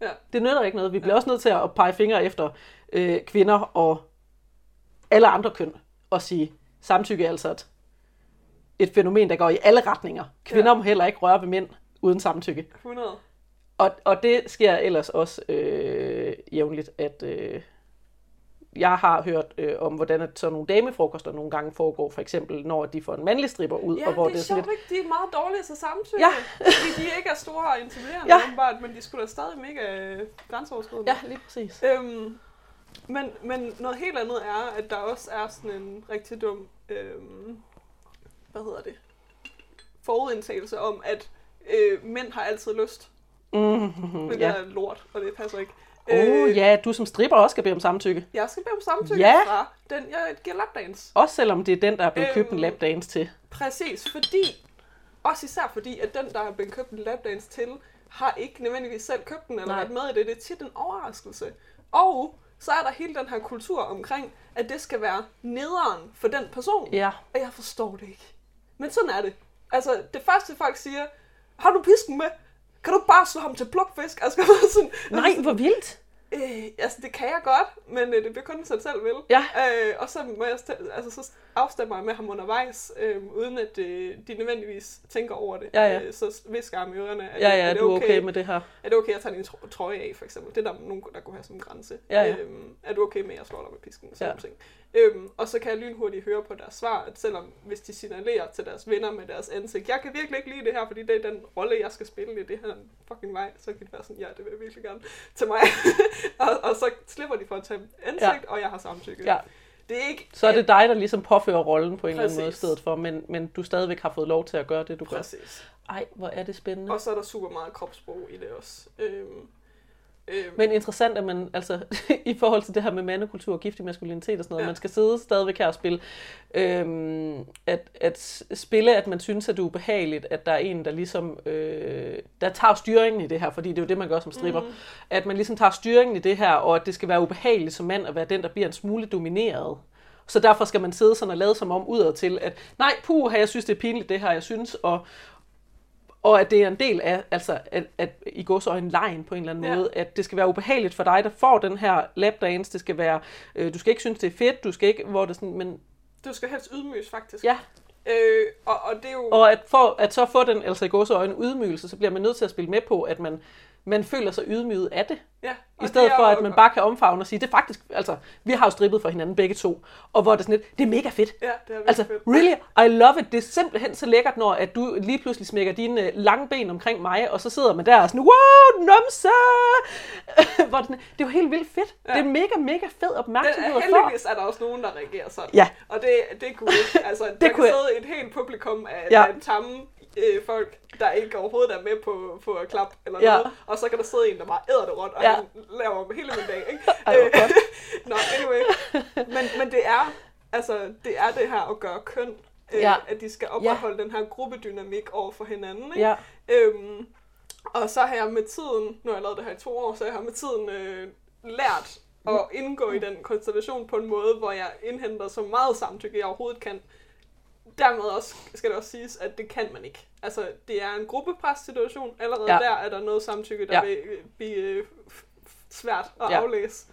ja. Det nytter ikke noget. Vi bliver ja. også nødt til at pege fingre efter øh, kvinder og alle andre køn og sige, samtykke er altså et, et fænomen, der går i alle retninger. Kvinder ja. må heller ikke røre ved mænd uden samtykke. 100. Og, og det sker ellers også øh, jævnligt, at øh, jeg har hørt øh, om, hvordan at sådan nogle damefrokoster nogle gange foregår, for eksempel når de får en mandlig stripper ud, Ja, og hvor det er, sådan sjovt, ikke? De er meget dårlige til samtykke. Ja. fordi de ikke er store og intimiderende, Ja. ja. åbenbart, men de skulle da stadig mega øh, grænseoverskridende. Ja, lige præcis. Øhm, men, men noget helt andet er, at der også er sådan en rigtig dum, øhm, hvad hedder det, forudindtagelse om, at øh, mænd har altid lyst. Mm-hmm, Men ja. det er lort, og det passer ikke. Oh, ja, du som stripper også skal bede om samtykke. Jeg skal bede om samtykke Ja. fra den, jeg giver lapdance. Også selvom det er den, der er blevet købt en Øhm, lapdance til. Præcis, fordi, også især fordi, at den, der har blevet købt en lapdance til, har ikke nødvendigvis selv købt den, eller været med i det. Det er tit en overraskelse. Og så er der hele den her kultur omkring, at det skal være nederen for den person. Ja. Og jeg forstår det ikke. Men sådan er det. Altså, det første folk siger, har du pisken med? Kan du bare slå ham til plukfisk? Altså, sådan, Nej, hvor vildt. Øh, altså, det kan jeg godt, men øh, det bliver kun, hvis han selv vil. Ja. Øh, og så, må jeg, altså, så afstemmer med ham undervejs, øh, uden at øh, de nødvendigvis tænker over det. Ja, ja. Øh, så visker ham i ørerne. Er, Ja, det- ja, er det du er okay med det her. Er det okay at tage din tro- trøje af, for eksempel? Det er der nogen, der kunne have som grænse. Ja, ja. Øhm, er du okay med, at jeg slår dig med pisken? Sådan Ja. ting. Øhm, og så kan jeg lynhurtigt høre på deres svar, at selvom hvis de signalerer til deres venner med deres ansigt, jeg kan virkelig ikke lide det her, fordi det er den rolle, jeg skal spille i det her fucking vej, så kan de være sådan, ja, det vil jeg virkelig gerne til mig. og, og så slipper de for at tage ansigt, ja. og jeg har samtykke. Ja. Det er ikke... Så er det dig, der ligesom påfører rollen på en eller anden måde i Præcis. stedet for, men, men du stadigvæk har fået lov til at gøre det, du gør. Præcis. Ej, hvor er det spændende. Og så er der super meget kropssprog i det også. Øhm, øhm, Men interessant, at man, altså, i forhold til det her med mandekultur og giftig maskulinitet og sådan noget, ja. Man skal sidde stadigvæk her og spille, øhm, at, at spille, at man synes, at det er ubehageligt, at der er en, der ligesom, øh, der tager styringen i det her, fordi det er jo det, man gør som stripper, mm. at man ligesom tager styringen i det her, og at det skal være ubehageligt som mand at være den, der bliver en smule domineret. Så derfor skal man sidde sådan og lade som om udad til, at nej, puh, jeg synes, det er pinligt det her, jeg synes, og, og at det er en del af, altså, at, at i går så en lejen på en eller anden Ja. måde, at det skal være ubehageligt for dig, der får den her lapdance, det skal være, øh, du skal ikke synes, det er fedt, du skal ikke, hvor det sådan, men du skal helst ydmyges, faktisk. ja, Øh, og, og det er jo... og at, for, at så få den, altså i går så en ydmygelse, så bliver man nødt til at spille med på, at man, man føler sig ydmyget af det, ja, i stedet det for, at man bare kan omfavne og sige, det er faktisk, altså, vi har jo strippet for hinanden begge to, og hvor det er sådan lidt, det er mega fedt, Ja, det er Altså, fedt. really, I love it. Det er simpelthen så lækkert, når at du lige pludselig smækker dine øh, lange ben omkring mig, og så sidder man der og sådan, wow, numse! Hvor det, sådan, det er jo helt vildt fedt. Ja. Det er mega, mega fed opmærksomhed få. heldigvis er der også nogen, der reagerer sådan. Ja. Og det, det er cool. Altså, det der kunne kan jeg- sidde et helt publikum af, Ja. af tamme øh, folk, der ikke overhovedet er med på, på at klappe eller Ja. noget. Og så kan der sidde en, der bare æder det rundt, og Ja. ja. han laver hele min dag. Ikke? Ej, godt. Nå, anyway. Men, men det er altså, det er det her at gøre køn. Øh, Ja. At de skal opretholde den her gruppedynamik over for hinanden. Ikke? Ja, Øhm, og så har jeg med tiden, nu har jeg lavet det her i to år, så jeg har med tiden øh, lært at indgå i den konstellation på en måde, hvor jeg indhenter så meget samtykke, jeg overhovedet kan. Dermed også, skal det også siges, at det kan man ikke. Altså, det er en gruppepres-situation. Allerede Ja. der er der noget samtykke, der Ja. vil øh, blive øh, svært at Ja. aflæse.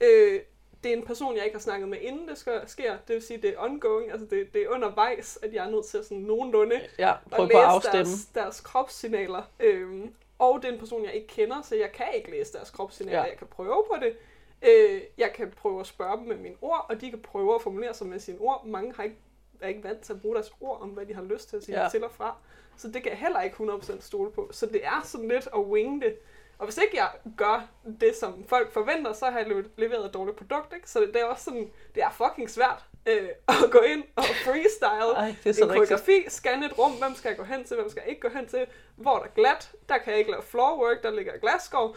Øh, det er en person, jeg ikke har snakket med, inden det sker. Det vil sige, det er ongoing, altså det, det er undervejs, at jeg er nødt til sådan nogenlunde Ja, at prøv på læse at afstemme. deres, deres kropssignaler. Øhm, og det er en person, jeg ikke kender, så jeg kan ikke læse deres kropssignaler. Ja. Jeg kan prøve på det. Øh, jeg kan prøve at spørge dem med mine ord, og de kan prøve at formulere sig med sine ord. Mange har ikke, er ikke vant til at bruge deres ord om, hvad de har lyst til at sige Ja. til og fra. Så det kan jeg heller ikke 100% stole på. Så det er sådan lidt at wing det. Og hvis ikke jeg gør det, som folk forventer, så har jeg le- leveret et dårligt produkt. Ikke? Så det, det er også sådan, det er fucking svært øh, at gå ind og freestyle Ej, det er så en koreografi, scanne et rum, hvem skal jeg gå hen til, hvem skal jeg ikke gå hen til, hvor er der glat, der kan jeg ikke lave floorwork, der ligger glasskov.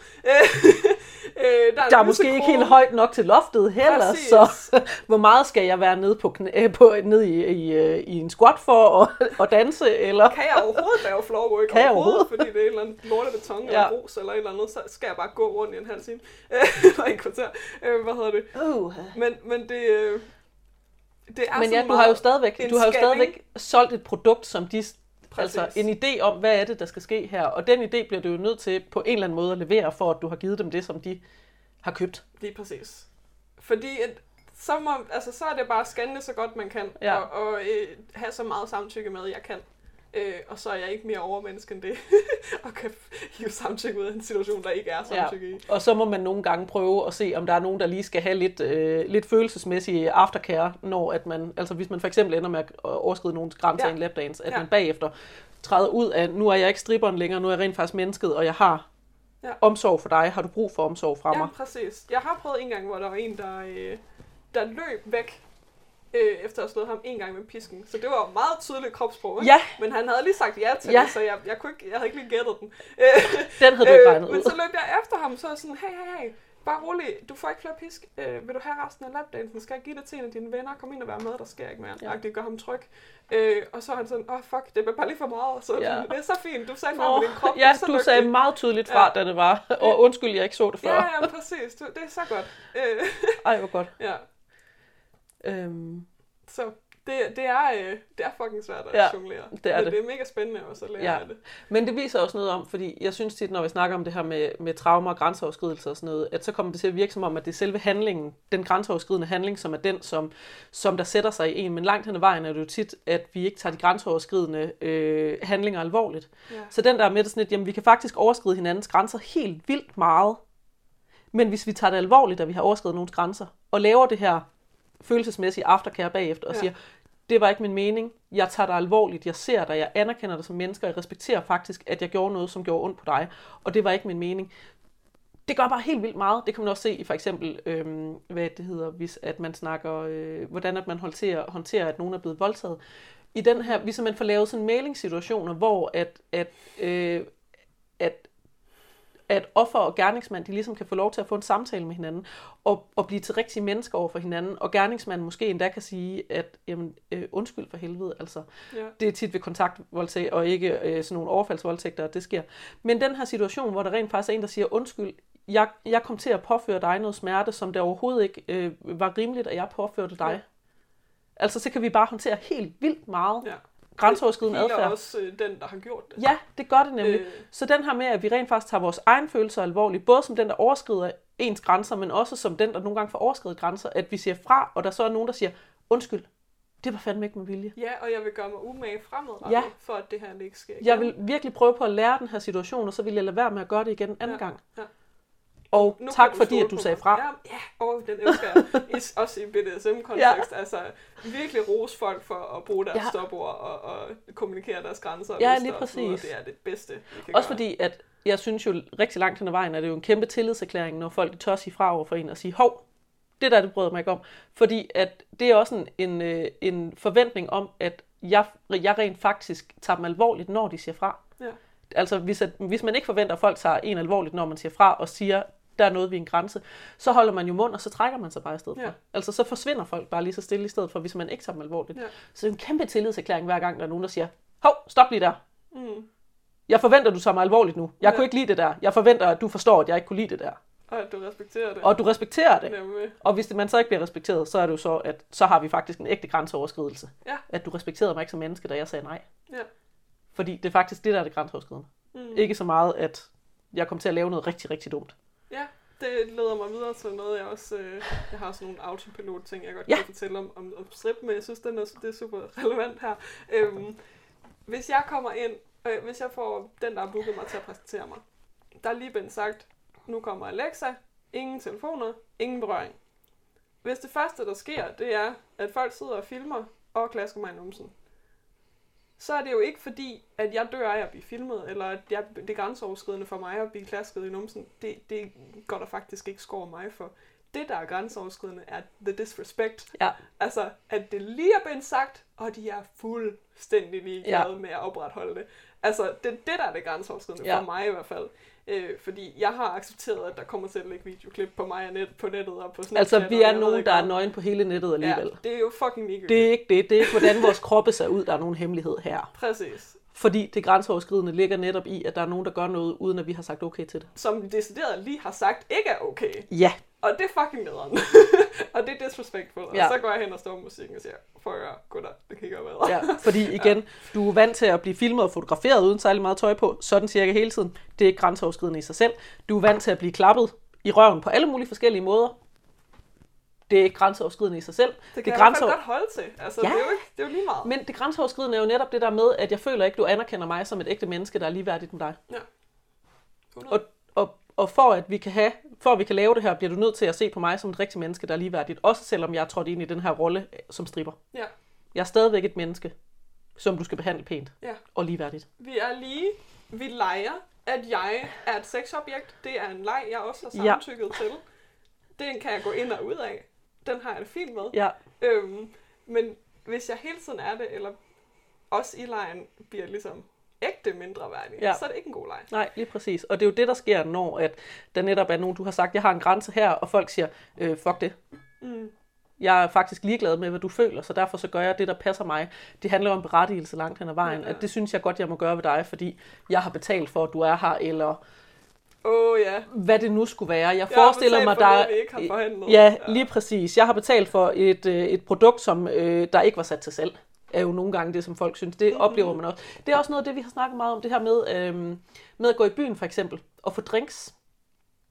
Øh, øh, der, Der er måske ikke helt højt nok til loftet heller, Præcis. så hvor meget skal jeg være nede, på, knæ, øh, på, ned i, i, øh, i en squat for at, at danse? Eller? Kan jeg overhovedet lave floorwork Kan jeg overhovedet, fordi det er en eller anden lortebeton eller Ja. grus eller et eller andet, så skal jeg bare gå rundt i en halv time. Øh, eller en kvarter. Øh, hvad hedder det? Uh. Men, men det, øh, det er Men ja, du har jo stadigvæk, du har jo stadigvæk solgt et produkt, som de, Præcis. altså en idé om, hvad er det, der skal ske her. Og den idé bliver du jo nødt til på en eller anden måde at levere, for at du har givet dem det, som de har købt. Lige præcis. Fordi at, så, må, altså, så er det bare at scanne det så godt man kan, Ja. og, og øh, have så meget samtykke med, jeg kan. Øh, og så er jeg ikke mere overmenneske end det, og kan hive samtykke ud af en situation, der ikke er samtykke ja. i. Og så må man nogle gange prøve at se, om der er nogen, der lige skal have lidt, øh, lidt følelsesmæssig aftercare, når at man, altså hvis man for eksempel ender med at overskride nogens grænser Ja. i en lapdance, at Ja. man bagefter træder ud af, nu er jeg ikke stripperen længere, nu er jeg rent faktisk mennesket, og jeg har Ja. omsorg for dig. Har du brug for omsorg fra mig? Ja, præcis. Jeg har prøvet en gang, hvor der var en, der, øh, der løb væk, øh, efter at have slået ham en gang med pisken. Så det var meget tydeligt kropssprog, ikke? Ja, Men han havde lige sagt ja til Ja. det, så jeg, jeg, kunne ikke, jeg havde ikke lige gættet den. Øh, den havde du ikke regnet men ud. så løb jeg efter ham, så er sådan, hey, hey, hey, bare rolig, du får ikke flere pisk. Øh, vil du have resten af lapdansen? Skal jeg give det til en af dine venner? Kom ind og vær med, der sker ikke mere. Ja. Det gør ham tryg. Øh, og så er han sådan, åh oh, fuck, det bliver bare lige for meget. Så Ja. det er så fint, du sagde fra med din krop. ja, er du dygtig." sagde meget tydeligt fra, Ja. da det var. Og undskyld, jeg ikke så det før. Ja, ja, præcis. Du, det er så godt. Øh, Ej, hvor godt. ja, Øhm, så det, det, er, øh, det er fucking svært at Ja, jonglere. det er Men det. det er mega spændende også at lære Ja. af det. Men det viser også noget om, fordi jeg synes tit, når vi snakker om det her med, med traumer og grænseoverskridelser og sådan noget, at så kommer det til at virke som om, at det er selve handlingen, den grænseoverskridende handling, som er den, som, som der sætter sig i en. Men langt hen ad vejen er det jo tit, at vi ikke tager de grænseoverskridende øh, handlinger alvorligt. Ja. Så den der er med sådan lidt, jamen vi kan faktisk overskride hinandens grænser helt vildt meget. Men hvis vi tager det alvorligt, at vi har overskrevet nogens grænser, og laver det her følelsesmæssige aftercare bagefter, og Ja. siger, det var ikke min mening, jeg tager dig alvorligt, jeg ser dig, jeg anerkender dig som menneske, og jeg respekterer faktisk, at jeg gjorde noget, som gjorde ondt på dig, og det var ikke min mening. Det gør bare helt vildt meget. Det kan man også se i for eksempel, øhm, hvad det hedder, hvis at man snakker, øh, hvordan at man håndterer, håndterer, at nogen er blevet voldtaget. I den her, hvis man får lavet sådan mailingssituationer, hvor at, at, øh, at at offer og gerningsmand, de ligesom kan få lov til at få en samtale med hinanden, og, og blive til rigtige mennesker over for hinanden, og gerningsmanden måske endda kan sige, at jamen, øh, undskyld for helvede, altså Ja. det er tit ved kontaktvoldtægt, og ikke øh, sådan nogle overfaldsvoldtægter, at det sker. Men den her situation, hvor der rent faktisk er en, der siger, undskyld, jeg, jeg kom til at påføre dig noget smerte, som det overhovedet ikke øh, var rimeligt, at jeg påførte dig. Ja. Altså, så kan vi bare håndtere helt vildt meget ja. Grænseoverskridende Det healer adfærd. også øh, den, der har gjort det. Ja, det gør det nemlig. Øh, Så den her med, at vi rent faktisk tager vores egen følelser alvorligt, både som den, der overskrider ens grænser, men også som den, der nogle gange får overskrevet grænser, at vi siger fra, og der så er nogen, der siger, undskyld, det var fandme ikke med vilje. Ja, og jeg vil gøre mig umage fremadrettet, Ja. ja. for at det her ikke sker igen. Jeg vil virkelig prøve på at lære den her situation, og så vil jeg lade være med at gøre det igen anden Ja, gang. ja. Og Nu tak fordi, at du sagde fra. Ja, ja og den elsker jeg. Is, også i BDSM-kontekst. Ja. Altså, virkelig rose folk for at bruge deres Ja. stopord og, og kommunikere deres grænser. og Ja, lige og sådan noget. præcis. Det er det bedste, vi Også gøre. fordi, at jeg synes jo rigtig langt hen ad vejen, at det er jo en kæmpe tillidserklæring, når folk tør sige fra over for en og sige, hov, det der, det bryder mig ikke om. Fordi at det er også en, en, øh, en forventning om, at jeg, jeg rent faktisk tager dem alvorligt, når de siger fra. Ja. Altså, hvis, at, hvis man ikke forventer, at folk tager en alvorligt, når man siger fra og siger, der er noget ved en grænse, så holder man jo mund, og så trækker man sig bare i stedet for. Ja. Altså, så forsvinder folk bare lige så stille i stedet for, hvis man ikke tager dem alvorligt. Ja. Så det er en kæmpe tillidserklæring hver gang, der er nogen, der siger, hov, stop lige der. Mm. Jeg forventer, du tager mig alvorligt nu. Jeg Ja. kunne ikke lide det der. Jeg forventer, at du forstår, at jeg ikke kunne lide det der. Og at du respekterer det. Og du respekterer det. Nemlig. Og hvis det, man så ikke bliver respekteret, så er det jo så, at så har vi faktisk en ægte grænseoverskridelse. Ja. At du respekterede mig ikke som menneske, da jeg sagde nej. Ja. Fordi det er faktisk det, der er det grænseoverskridende. Mm. Ikke så meget, at jeg kom til at lave noget rigtig, rigtig dumt. Det leder mig videre til noget, jeg også... Øh, jeg har også nogle autopilot-ting, jeg godt Ja. kan fortælle om, om, om strip, men jeg synes, den er, det er super relevant her. Øhm, hvis jeg kommer ind, øh, hvis jeg får den, der har booket mig til at præsentere mig, der er lige blevet sagt, nu kommer Alexa, ingen telefoner, ingen berøring. Hvis det første, der sker, det er, at folk sidder og filmer og klasker mig i numsen, så er det jo ikke fordi, at jeg dør af at blive filmet, eller at jeg, det er grænseoverskridende for mig at blive klasket i numsen. Det, det går der faktisk ikke skår mig for. Det, der er grænseoverskridende, er the disrespect. Ja. Altså, at det lige er blevet sagt, og de er fuldstændig ligeglade ja. med at opretholde det. Altså, det er det, der er det grænseoverskridende, Ja. for mig i hvert fald. Øh, fordi jeg har accepteret, at der kommer til at ligge videoklip på mig og net, på nettet og på Snapchat. Altså, vi er nogen, der er nøgen på hele nettet alligevel. Ja, det er jo fucking ligegyldigt. Det er ikke det. Det er ikke, hvordan vores kroppe ser ud, der er nogen hemmelighed her. Præcis. Fordi det grænseoverskridende ligger netop i, at der er nogen, der gør noget, uden at vi har sagt okay til det. Som decideret lige har sagt, ikke er okay. Ja, Og det er fucking nederen. og det er disrespectful. Og Ja. så går jeg hen og står musikken og siger, for jeg gutter, det kan ikke bedre. ja. Fordi igen, du er vant til at blive filmet og fotograferet uden særlig meget tøj på, sådan cirka hele tiden. Det er grænseoverskridende i sig selv. Du er vant til at blive klappet i røven på alle mulige forskellige måder. Det er ikke grænseoverskridende i sig selv. Det kan det grænser- godt holde til. Altså, Ja. det, er jo ikke, det er jo lige meget. Men det grænseoverskridende er jo netop det der med, at jeg føler ikke, du anerkender mig som et ægte menneske, der er ligeværdigt med dig. Ja. Og, og, og for at vi kan have, for at vi kan lave det her, bliver du nødt til at se på mig som et rigtigt menneske, der er ligeværdigt. Også selvom jeg er trådt ind i den her rolle øh, som stripper. Ja. Jeg er stadigvæk et menneske, som du skal behandle pænt ja. og ligeværdigt. Vi er lige, vi leger, at jeg er et sexobjekt. Det er en leg, jeg også har Ja. samtykket til. Den kan jeg gå ind og ud af. Den har jeg det fint med. Ja, Øhm, men hvis jeg hele tiden er det, eller også i lejen bliver ligesom ægte mindre værdig, Ja. så er det ikke en god leg. nej, lige præcis. Og det er jo det, der sker, når at der netop er nogen, du har sagt, jeg har en grænse her, og folk siger, øh, fuck det. Mm. Jeg er faktisk ligeglad med, hvad du føler, så derfor så gør jeg det, der passer mig. Det handler om berettigelse langt hen ad vejen. Ja, Ja. At det synes jeg godt, jeg må gøre ved dig, fordi jeg har betalt for, at du er her, eller oh, ja. hvad det nu skulle være. Jeg Jeg forestiller mig, for der noget, vi ikke har forhandlet. Ja, lige præcis. Jeg har betalt for et, øh, et produkt, som øh, der ikke var sat til salg. er jo nogle gange det, som folk synes. Det Mhm. oplever man også. Det er også noget af det, vi har snakket meget om, det her med, øh, med at gå i byen for eksempel, og få drinks.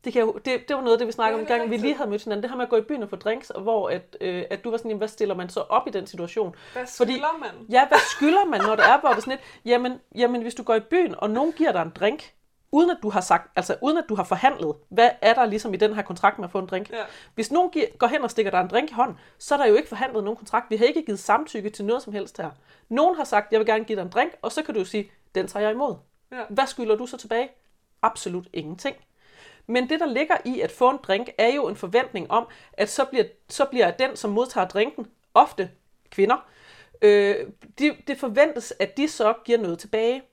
Det, kan jo, det, det var noget af det, vi snakkede Ja, om, gang vi lige havde mødt hinanden. Det her med at gå i byen og få drinks, og hvor at, øh, at du var sådan, jamen, hvad stiller man så op i den situation? Hvad Fordi- skylder man? Ja, hvad skylder man, når det er, hvor det sådan lidt, jamen, jamen, hvis du går i byen, og nogen giver dig en drink, uden at du har sagt, altså uden at du har forhandlet, hvad er der ligesom i den her kontrakt med at få en drink? Ja. Hvis nogen giver, går hen og stikker dig en drink i hånden, så er der jo ikke forhandlet nogen kontrakt. Vi har ikke givet samtykke til noget som helst her. Nogen har sagt, jeg vil gerne give dig en drink, og så kan du jo sige, den tager jeg imod. Ja. Hvad skylder du så tilbage? Absolut ingenting. Men det, der ligger i at få en drink, er jo en forventning om, at så bliver, så bliver den, som modtager drinken, ofte kvinder, øh, de, det forventes, at de så giver noget tilbage.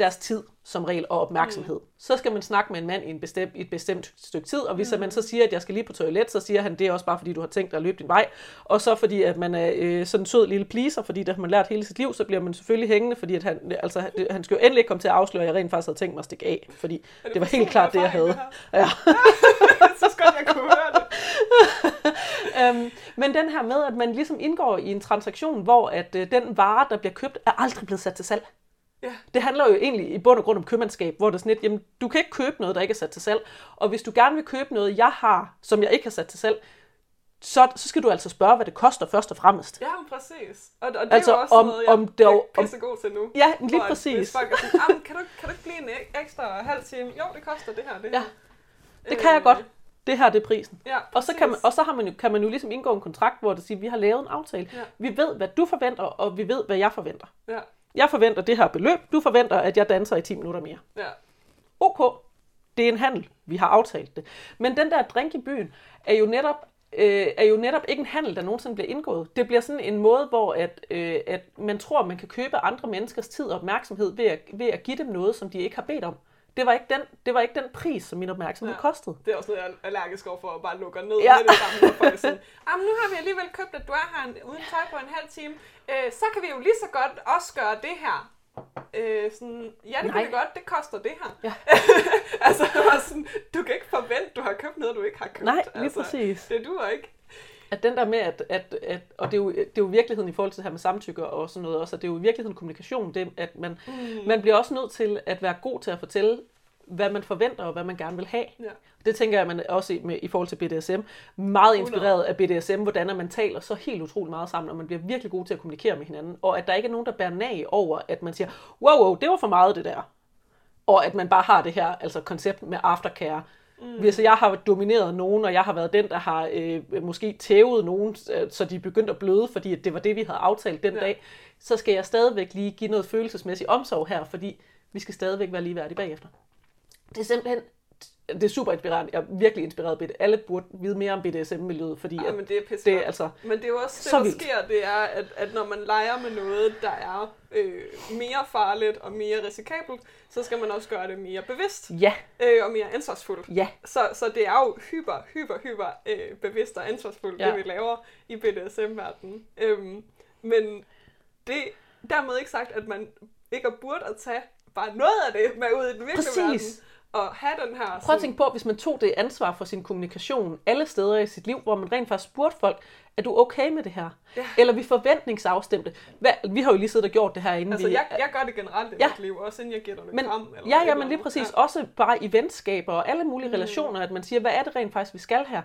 Deres tid, som regel, og opmærksomhed. Mm. Så skal man snakke med en mand i, en bestemt, i et bestemt stykke tid, og hvis mm. man så siger, at jeg skal lige på toilet, så siger han, det er også bare, fordi du har tænkt dig at løbe din vej. Og så fordi, at man er øh, sådan en sød lille pleaser, fordi det har man lært hele sit liv, så bliver man selvfølgelig hængende, fordi at han, altså, det- han skal jo endelig ikke komme til at afsløre, at jeg rent faktisk havde tænkt mig at stikke af, fordi Er det var helt klart det, jeg havde. det Ja. så skal jeg kunne høre det. øhm, men den her med, at man ligesom indgår i en transaktion, hvor at øh, den vare, der bliver købt, er aldrig blevet sat til salg. Ja. Det handler jo egentlig i bund og grund om købmandskab, hvor det er sådan lidt, jamen, du kan ikke købe noget, der ikke er sat til salg. Og hvis du gerne vil købe noget, jeg har, som jeg ikke har sat til salg, så, så skal du altså spørge, hvad det koster først og fremmest. Ja, men præcis. Og, og det Altså, er jo også om- noget, jeg, om det er jeg er pissegod til nu. Ja, lige Hvor præcis. Hvis folk er sådan, "Ah, men kan, du, kan du ikke blive en ek- ekstra halv time? Jo, det koster det her. Det, Ja. Det kan jeg godt. Det her det er prisen. Ja, Og så, kan man, og så har man jo, kan man jo ligesom indgå en kontrakt, hvor det siger, vi har lavet en aftale. Ja. Vi ved, hvad du forventer, og vi ved, hvad jeg forventer. Ja, Jeg forventer det her beløb. Du forventer, at jeg danser i 10 minutter mere. ja. ok, det er en handel, vi har aftalt det. Men den der drink i byen er jo netop, øh, er jo netop ikke en handel, der nogensinde bliver indgået. Det bliver sådan en måde, hvor at, øh, at man tror, man kan købe andre menneskers tid og opmærksomhed ved at, ved at give dem noget, som de ikke har bedt om. Det var ikke den, det var ikke den pris, som min opmærksomhed Ja. kostede. Det er også noget, jeg er allergisk over for at bare lukke ned Ja. med det samme. Når folk sådan, "Jamen, nu har vi alligevel købt, at du er her en- uden tøj på en halv time. Øh, så kan vi jo lige så godt også gøre det her. Øh, sådan, ja, det kan vi godt. Det koster det her. Ja. altså, det var sådan, du kan ikke forvente, du har købt noget, du ikke har købt. Nej, lige altså, præcis. Det duer ikke. At den der med, at, at, at og det er, jo, det er jo virkeligheden i forhold til det her med samtykke og sådan noget også, at det er jo i virkeligheden kommunikation, det, at man, mm. man bliver også nødt til at være god til at fortælle, hvad man forventer og hvad man gerne vil have. Ja. Det tænker jeg, man også i, med, i forhold til BDSM. Meget inspireret af BDSM, hvordan man taler så helt utroligt meget sammen, og man bliver virkelig god til at kommunikere med hinanden. Og at der ikke er nogen, der bærer nag over, at man siger, wow, wow, det var for meget det der. Og at man bare har det her altså koncept med aftercare. Mm. Hvis jeg har domineret nogen, og jeg har været den, der har øh, måske tævet nogen, øh, så de er begyndt at bløde, fordi det var det, vi havde aftalt den ja. dag, så skal jeg stadigvæk lige give noget følelsesmæssig omsorg her, fordi vi skal stadigvæk være ligeværdige bagefter. Det er simpelthen det er super inspirerende. Jeg er virkelig inspireret af BDSM. Alle burde vide mere om BDSM-miljøet, fordi at men det er det er altså... Men det er jo også det, der vildt. sker, det er, at, at når man leger med noget, der er øh, mere farligt og mere risikabelt, så skal man også gøre det mere bevidst Ja, øh, og mere ansvarsfuldt. ja, Så, så det er jo hyper, hyper, hyper øh, bevidst og ansvarsfuldt, ja. Det vi laver i BDSM-verdenen. Øhm, men det dermed ikke sagt, at man ikke burde at tage bare noget af det med ud i den virkelige verden. Og have den her... Prøv at tænke på, hvis man tog det ansvar for sin kommunikation alle steder i sit liv, hvor man rent faktisk spurgte folk, er du okay med det her? Ja. Eller vi forventningsafstemte. Hvad, vi har jo lige siddet og gjort det her, inden Altså, vi... jeg, jeg gør det generelt i Ja. mit liv, også inden jeg giver dig et men, kram. Eller ja, ja, men lige præcis. Ja. Også bare i venskaber og alle mulige mm. relationer, at man siger, hvad er det rent faktisk, vi skal her?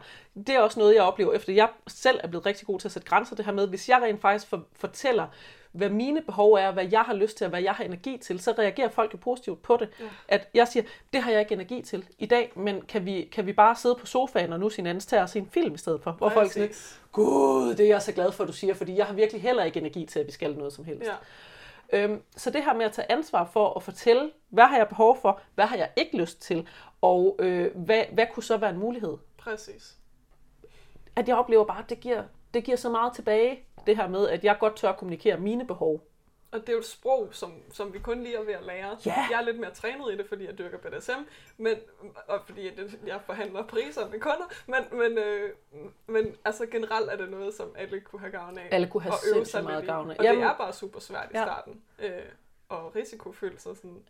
Det er også noget, jeg oplever, efter jeg selv er blevet rigtig god til at sætte grænser det her med. Hvis jeg rent faktisk for, fortæller, hvad mine behov er, hvad jeg har lyst til, og hvad jeg har energi til, så reagerer folk jo positivt på det. Ja. At jeg siger, det har jeg ikke energi til i dag, men kan vi, kan vi bare sidde på sofaen og nu sin anden til at se en film i stedet for? Hvor folk siger, gud, det er jeg så glad for, at du siger, fordi jeg har virkelig heller ikke energi til, at vi skal noget som helst. Ja. Øhm, så det her med at tage ansvar for at fortælle, hvad har jeg behov for, hvad har jeg ikke lyst til, og øh, hvad, hvad kunne så være en mulighed? Præcis. At jeg oplever bare, at det giver, det giver så meget tilbage, det her med, at jeg godt tør at kommunikere mine behov. Og det er jo et sprog, som, som vi kun lige er ved at lære. Ja. Jeg er lidt mere trænet i det, fordi jeg dyrker BDSM, men, og fordi jeg, forhandler priser med kunder, men, men, øh, men altså generelt er det noget, som alle kunne have gavn af. Alle kunne have sindssygt meget gavn af. Og Jamen- det er bare super svært i Ja. starten. Øh, og risikofyldt, så sådan...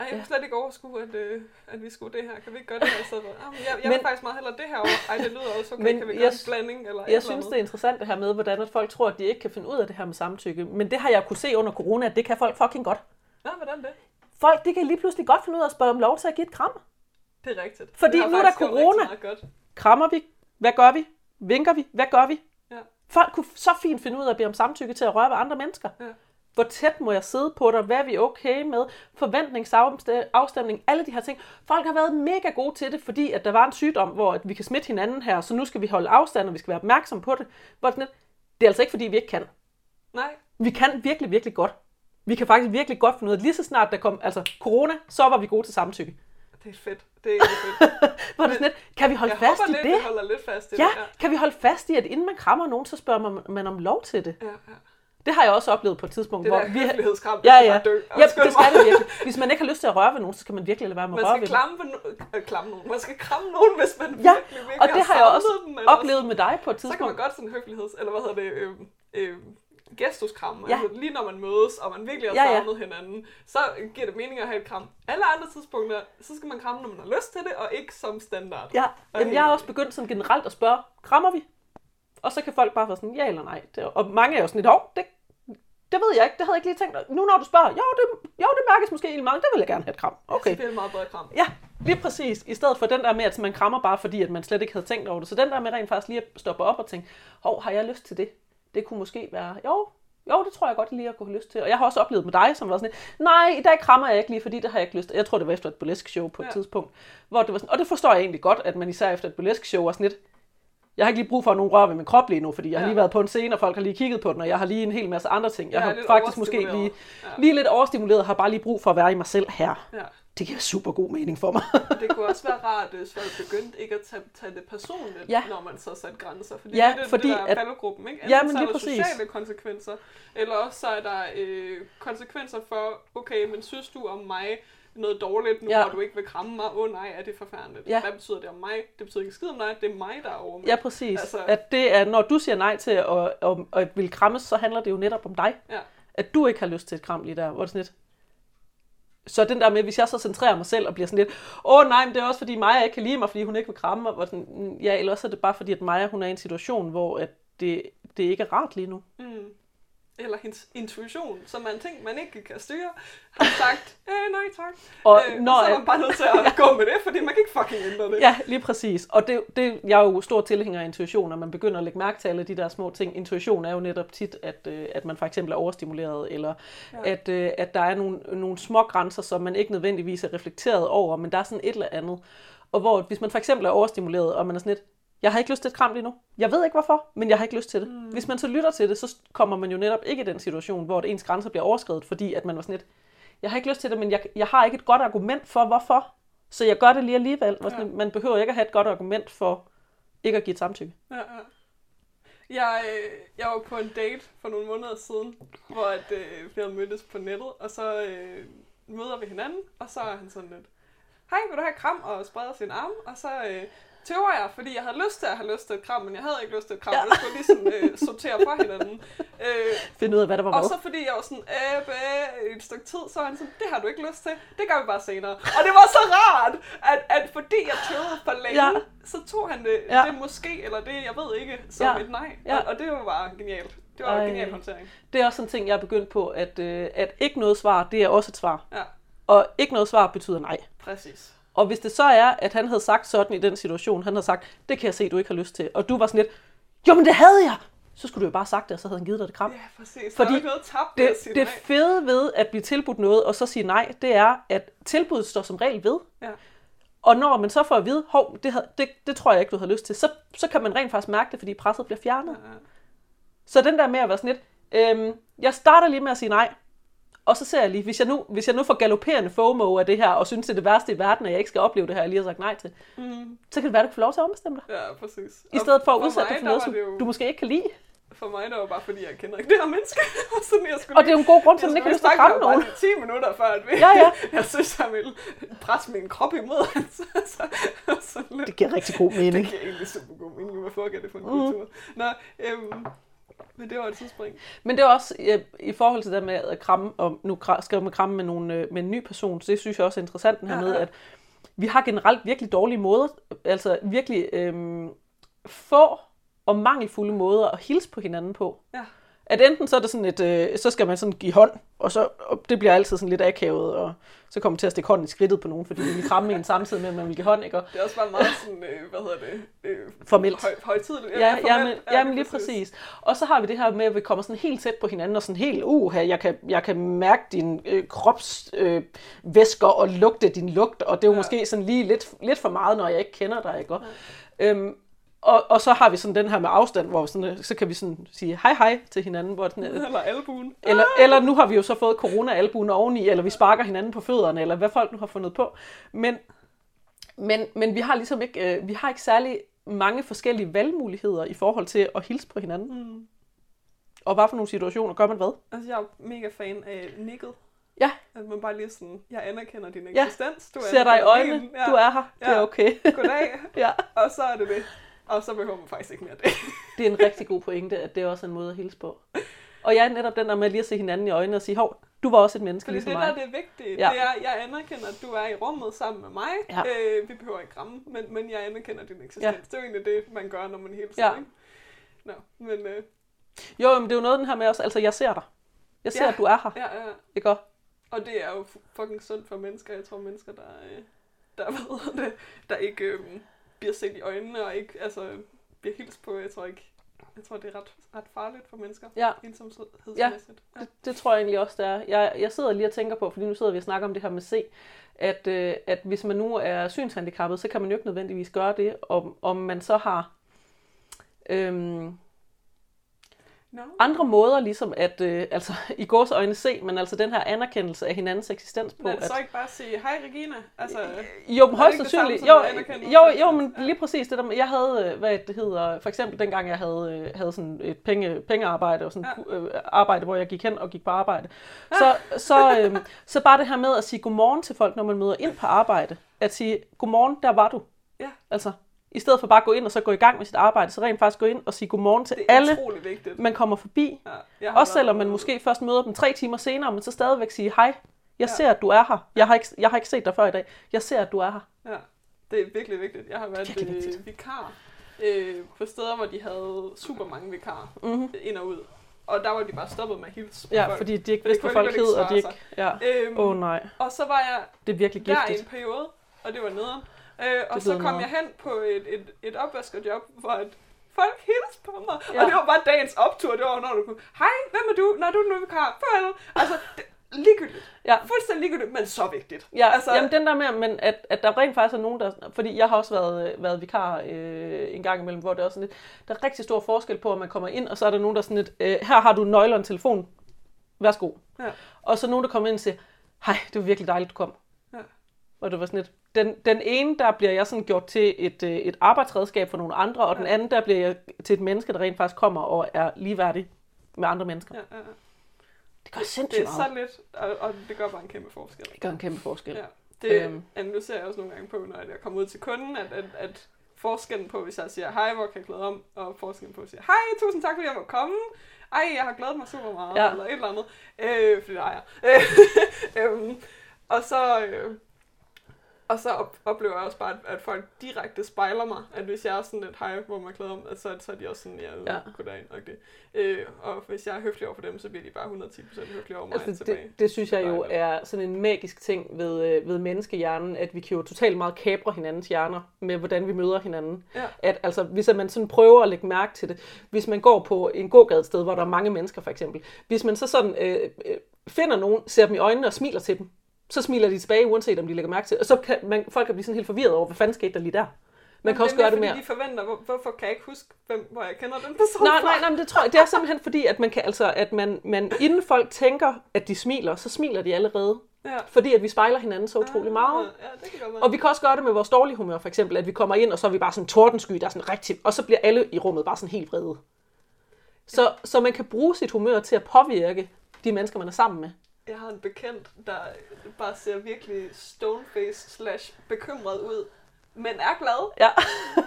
Ej, jeg Ja. kan slet ikke overskue, at, øh, at vi skulle det her. Kan vi ikke gøre det her i stedet for? Ah, jeg, jeg Men- vil faktisk meget hellere det her over. Ej, det lyder også okay. Men kan vi jeg gøre en s- blanding? Eller Jeg synes, det andet? er interessant det her med, hvordan at folk tror, at de ikke kan finde ud af det her med samtykke. Men det har jeg kunne se under corona, at det kan folk fucking godt. Nå, hvordan det? Folk, de kan lige pludselig godt finde ud af at spørge om lov til at give et kram. Det er rigtigt. Fordi Det nu er der corona. godt. Krammer vi? Hvad gør vi? Vinker vi? Hvad gør vi? Ja. Folk kunne så fint finde ud af at bede om samtykke til at røre ved andre mennesker. Ja. Hvor tæt må jeg sidde på dig? Hvad er vi okay med? Forventningsafstemning, alle de her ting. Folk har været mega gode til det, fordi at der var en sygdom, hvor at vi kan smitte hinanden her, så nu skal vi holde afstand, og vi skal være opmærksom på det. Hvor det, er sådan lidt, det er altså ikke, fordi vi ikke kan. Nej, Vi kan virkelig, virkelig godt. Vi kan faktisk virkelig godt finde ud af, lige så snart der kom altså corona, så var vi gode til samtykke. det er fedt. Det er fedt. Hvor det sådan lidt, kan vi holde Jeg fast håber i lidt, det? vi holder lidt fast i Ja, det. kan vi holde fast i, at inden man krammer nogen, så spørger man, man om lov til det? Ja, ja. Det har jeg også oplevet på et tidspunkt, Det hvor der vi... det Ja, ja. dø. Ja, det skal det virkelig. Hvis man ikke har lyst til at røre ved nogen, så skal man virkelig lade være med at Man røre skal ved dem. klamme, ved no- øh, klamme nogen. Man skal kramme nogen, hvis man Ja, virkelig, virkelig og det har jeg savnet også dem, oplevet med dig på et Så kan man tidspunkt. godt sådan høfligheds... Eller hvad hedder det? Øh, øh, gestuskramme. Ja. Altså, lige når man mødes, og man virkelig har Ja, ja. savnet hinanden, så giver det mening at have et kram. Alle andre tidspunkter, så skal man kramme, når man har lyst til det, og ikke som standard. Ja, jamen, jeg har også begyndt sådan generelt at spørge, krammer vi? Og så kan folk bare være sådan, ja eller nej. Og mange er jo sådan lidt, hov, det, det ved jeg ikke, det havde jeg ikke lige tænkt. Nu når du spørger, jo det, jo, det mærkes måske egentlig meget, det vil jeg gerne have et kram. Okay. Det er et meget bedre kram. Ja, lige præcis. I stedet for den der med, at man krammer bare fordi, at man slet ikke havde tænkt over det. Så den der med rent faktisk lige at stoppe op og tænke, hov, har jeg lyst til det? Det kunne måske være, jo, jo, det tror jeg godt lige at kunne have lyst til. Og jeg har også oplevet med dig, som var sådan nej, i dag krammer jeg ikke lige, fordi det har jeg ikke lyst til. Jeg tror, det var efter et burlesk show på et Ja. tidspunkt. Hvor det var sådan, og det forstår jeg egentlig godt, at man især efter et burlesk show var sådan lidt, jeg har ikke lige brug for, at nogen rører ved min krop lige nu, fordi jeg har Ja. lige været på en scene, og folk har lige kigget på den, og jeg har lige en hel masse andre ting. Jeg er har faktisk måske lige, Ja. lige lidt overstimuleret, har bare lige brug for at være i mig selv her. Ja. Det giver super god mening for mig. Det kunne også være rart, hvis folk begyndte ikke at tage, tage det personligt, Ja. når man så satte grænser. Fordi Ja, det er fordi det, der er at- faldegruppen, ikke? Ja, Enten men så er lige der præcis. sociale konsekvenser, eller også så er der øh, konsekvenser for, okay, men synes du om mig noget dårligt, nu Ja. hvor du ikke vil kramme mig? Åh oh, nej, er det forfærdeligt? Ja. Hvad betyder det om mig? Det betyder ikke skid om dig, det er mig, der er over med. Ja, præcis. Altså-. At det er, når du siger nej til at, at, at ville krammes, så handler det jo netop om dig. Ja. At du ikke har lyst til et kram lige der. Hvor det sådan lidt... Så den der med, hvis jeg så centrerer mig selv og bliver sådan lidt, åh nej, men det er også fordi Maja ikke kan lide mig, fordi hun ikke vil kramme mig. Hvor sådan, "Mm, ja, eller også er det bare fordi, at Maja hun er i en situation, hvor at det, det ikke er rart lige nu. Mm. Eller hendes intuition, som man tænker, man ikke kan styre, har sagt, øh, nej tak. Og øh, når, og så er man bare nødt til at gå med det, fordi man kan ikke fucking ændre det. Ja, lige præcis. Og det, det, jeg er jo stor tilhænger af intuition, når man begynder at lægge mærke til alle de der små ting. Intuition er jo netop tit, at, øh, at man for eksempel er overstimuleret, eller ja. at, øh, at der er nogle, nogle små grænser, som man ikke nødvendigvis er reflekteret over, men der er sådan et eller andet. Og hvor hvis man for eksempel er overstimuleret, og man er sådan lidt, jeg har ikke lyst til et kram lige nu. Jeg ved ikke hvorfor, men jeg har ikke lyst til det. Mm. Hvis man så lytter til det, så kommer man jo netop ikke i den situation, hvor ens grænser bliver overskrevet, fordi at man var sådan lidt, jeg har ikke lyst til det, men jeg, jeg har ikke et godt argument for, hvorfor. Så jeg gør det lige alligevel. Ja. Man behøver ikke at have et godt argument for ikke at give et samtykke. Ja, ja. Jeg, øh, jeg var på en date for nogle måneder siden, hvor at, øh, vi havde mødtes på nettet, og så øh, møder vi hinanden, og så er han sådan lidt, hej, vil du have kram? Og spreder sin arm, og så øh, tøver jeg, fordi jeg havde lyst til at have lyst til et kram, men jeg havde ikke lyst til et kram, ja. og jeg skulle ligesom øh, sortere fra hinanden. Øh, Finde ud af, hvad der var Og så fordi jeg var sådan, øh, et stykke tid, så var han sådan, det har du ikke lyst til, det gør vi bare senere. Og det var så rart, at, at fordi jeg tøvede for længe, ja. så tog han det, ja. det måske, eller det, jeg ved ikke, som ja. et nej. Ja. Og, og det var bare genialt. Det var Ej. en genial håndtering. Det er også en ting, jeg er begyndt på, at, øh, at ikke noget svar, det er også et svar. Ja. Og ikke noget svar betyder nej. Præcis. Og hvis det så er, at han havde sagt sådan i den situation, han havde sagt, det kan jeg se, du ikke har lyst til, og du var sådan lidt, jo, men det havde jeg! Så skulle du jo bare have sagt det, og så havde han givet dig det kram. Ja, præcis. Fordi der noget tabt det, det nej. fede ved at blive tilbudt noget, og så sige nej, det er, at tilbuddet står som regel ved. Ja. Og når man så får at vide, hov, det, havde, det, det tror jeg ikke, du har lyst til, så, så kan man rent faktisk mærke det, fordi presset bliver fjernet. Ja. Så den der med at være sådan lidt, øhm, jeg starter lige med at sige nej, og så ser jeg lige, hvis jeg nu, hvis jeg nu får galopperende FOMO af det her, og synes, det er det værste i verden, at jeg ikke skal opleve det her, jeg lige har sagt nej til, mm. så kan det være, at du får lov til at ombestemme dig. Ja, præcis. I stedet for at udsætte dig for noget, som jo... du måske ikke kan lide. For mig, det var bare fordi, jeg kender ikke det her menneske. og, sådan, jeg skulle og det er jo en god grund til, at man ikke kan lyst til at kramme nogen. Jeg 10 minutter før, at vi, ja, ja. jeg synes, jeg ville presse min krop imod hans. så, så lidt. Det giver rigtig god mening. Det giver egentlig super god mening. Hvad fuck er det for en mm. kultur? Nå, øhm, men det var et tidsspring. Men det er også ja, i forhold til det med at kramme, og nu skrive med kramme med, nogle, øh, med en ny person, så det synes jeg også er interessant den her ja, med, at vi har generelt virkelig dårlige måder, altså virkelig øhm, få og mangelfulde måder at hilse på hinanden på. Ja. At enten så er det sådan et, øh, så skal man sådan give hånd, og så og det bliver altid sådan lidt akavet, og så kommer man til at stikke hånden i skridtet på nogen, fordi vi vil kramme en samtidig med, at man vil give hånd, ikke? Og, det er også bare meget sådan, øh, hvad hedder det? Øh, formelt. Høj, højtidligt. Ja, ja, formelt. Jamen, ja, jamen lige præcis. præcis. Og så har vi det her med, at vi kommer sådan helt tæt på hinanden, og sådan helt, uh, jeg kan, jeg kan mærke din øh, kropsvæsker øh, væsker og lugte din lugt, og det er jo ja. måske sådan lige lidt, lidt for meget, når jeg ikke kender dig, ikke? Ja. Øhm, og, og så har vi sådan den her med afstand, hvor sådan, så kan vi sådan sige hej hej til hinanden. Hvor sådan, eller albuen. Eller, eller nu har vi jo så fået corona-albuen oveni, eller vi sparker hinanden på fødderne, eller hvad folk nu har fundet på. Men, men, men vi har ligesom ikke, øh, vi har ikke særlig mange forskellige valgmuligheder i forhold til at hilse på hinanden. Mm. Og hvad for nogle situationer gør man hvad? Altså, jeg er mega fan af nikket. Ja. At man bare lige sådan, jeg anerkender din eksistens. Ja. Du Ser dig i øjnene, ja. du er her, ja. det er okay. Goddag. ja. Og så er det det. Og så behøver man faktisk ikke mere det. det er en rigtig god pointe, at det er også en måde at hilse på. Og jeg er netop den der med lige at se hinanden i øjnene og sige, hov, du var også et menneske Fordi ligesom det mig. det der det er vigtigt. Ja. Det er, jeg anerkender, at du er i rummet sammen med mig. Ja. Øh, vi behøver ikke ramme, men, men jeg anerkender din eksistens. Ja. Det er jo egentlig det, man gør, når man hilser. Ja. Ikke? Nå, men... Øh... Jo, men det er jo noget den her med også, altså jeg ser dig. Jeg ser, ja. at du er her. Ja, ja. Ikke Og det er jo fucking sundt for mennesker. Jeg tror, mennesker, der, øh, der, ved det, der ikke øh, bliver set i øjnene og ikke altså, bliver hils på. Jeg tror ikke, jeg tror, det er ret, ret farligt for mennesker. Ja. Ensomhedsmæssigt. Ja, ja. Det, det, tror jeg egentlig også, det er. Jeg, jeg sidder lige og tænker på, fordi nu sidder vi og snakker om det her med C, at, øh, at hvis man nu er synshandicappet, så kan man jo ikke nødvendigvis gøre det, om, om man så har... Øh, No. Andre måder ligesom at, øh, altså i gårs øjne se, men altså den her anerkendelse af hinandens eksistens på. Men at, så ikke bare sige, hej Regina? Altså, jo, men højst sandsynligt. Jo, jo, jo, men lige præcis det der, jeg havde, øh, hvad det hedder, for eksempel dengang jeg havde, øh, havde sådan et penge, pengearbejde, og sådan ja. øh, arbejde, hvor jeg gik hen og gik på arbejde. Ja. Så, så, øh, så bare det her med at sige godmorgen til folk, når man møder ind på arbejde. At sige, godmorgen, der var du. Ja. Altså, i stedet for bare at gå ind og så gå i gang med sit arbejde, så rent faktisk gå ind og sige godmorgen til alle, vigtigt. man kommer forbi. Ja, Også selvom man måske først møder dem tre timer senere, men så stadigvæk sige hej. Jeg ja. ser, at du er her. Jeg har, ikke, jeg har ikke set dig før i dag. Jeg ser, at du er her. Ja, det er virkelig vigtigt. Jeg har været øh, vikar øh, på steder, hvor de havde super mange vikarer mm-hmm. ind og ud. og der var de bare stoppet med at hilse Ja, folk. fordi de ikke For vidste, hvad folk hed, og de ikke. Ja. Øhm, oh, nej, Og så var jeg det er virkelig der i giftigt. en periode, og det var nederen. Øh, og så kom nederen. jeg hen på et, et, et opvaskerjob, hvor at folk hilste på mig. Ja. Og det var bare dagens optur. Det var, når du kunne, hej, hvem er du? Når du er nu vikar. Farvel. Altså, det, ligegyldigt. Ja. Fuldstændig ligegyldigt, men så vigtigt. Ja, Altså- jamen den der med, men at, at der rent faktisk er nogen, der... Fordi jeg har også været, været vikar øh, en gang imellem, hvor det er sådan lidt... Der er rigtig stor forskel på, at man kommer ind, og så er der nogen, der er sådan lidt... Øh, her har du en nøgle og en telefon. Værsgo. Ja. Og så nogen, der kommer ind og siger, hej, det var virkelig dejligt, du kom. Og det var sådan lidt... Den, den ene, der bliver jeg sådan gjort til et, øh, et arbejdsredskab for nogle andre, og den Ja. anden, der bliver jeg til et menneske, der rent faktisk kommer og er ligeværdig med andre mennesker. Ja, ja, ja. Det gør Det sindssygt er meget. så lidt, og, og det gør bare en kæmpe forskel. Det gør en kæmpe forskel. Ja. Det Øhm. analyserer jeg også nogle gange på, når jeg kommer ud til kunden, at, at, at forskellen på, hvis jeg siger, hej, hvor kan jeg klæde om, og forskellen på, at sige, hej, tusind tak, fordi jeg må komme. Ej, jeg har glædet mig super meget, ja. Eller et eller andet. Øh, fordi det har jeg. øhm, og så, øh, og så op, oplever jeg også bare, at, at folk direkte spejler mig. At hvis jeg er sådan lidt hej, hvor man klæder om, at så, så er de også sådan, ja, Ja. goddag. Og, det. Øh, og hvis jeg er høflig over for dem, så bliver de bare 110% høflige over mig Altså, tilbage. det, det synes jeg jo er sådan en magisk ting ved, øh, ved menneskehjernen, at vi kan jo totalt meget kapre hinandens hjerner med, hvordan vi møder hinanden. Ja. At altså, hvis man sådan prøver at lægge mærke til det, hvis man går på en gågade et sted, hvor der er mange mennesker for eksempel, hvis man så sådan øh, øh, finder nogen, ser dem i øjnene og smiler til dem, så smiler de tilbage, uanset om de lægger mærke til. Og så kan man, folk kan blive sådan helt forvirret over, hvad fanden skete der lige der? Man kan også gøre det mere, de forventer, hvor, hvorfor kan jeg ikke huske, hvem, hvor jeg kender den person Nej, fra? nej, nej, men det tror jeg, det er simpelthen fordi, at man kan altså, at man, man inden folk tænker, at de smiler, så smiler de allerede. Ja. Fordi at vi spejler hinanden så utrolig meget. Ja, det kan godt være. Og vi kan også gøre det med vores dårlige humør, for eksempel, at vi kommer ind, og så er vi bare sådan tordensky, der er sådan rigtig, og så bliver alle i rummet bare sådan helt vrede. Så, så man kan bruge sit humør til at påvirke de mennesker, man er sammen med. Jeg har en bekendt, der bare ser virkelig stoneface slash bekymret ud, men er glad. Ja,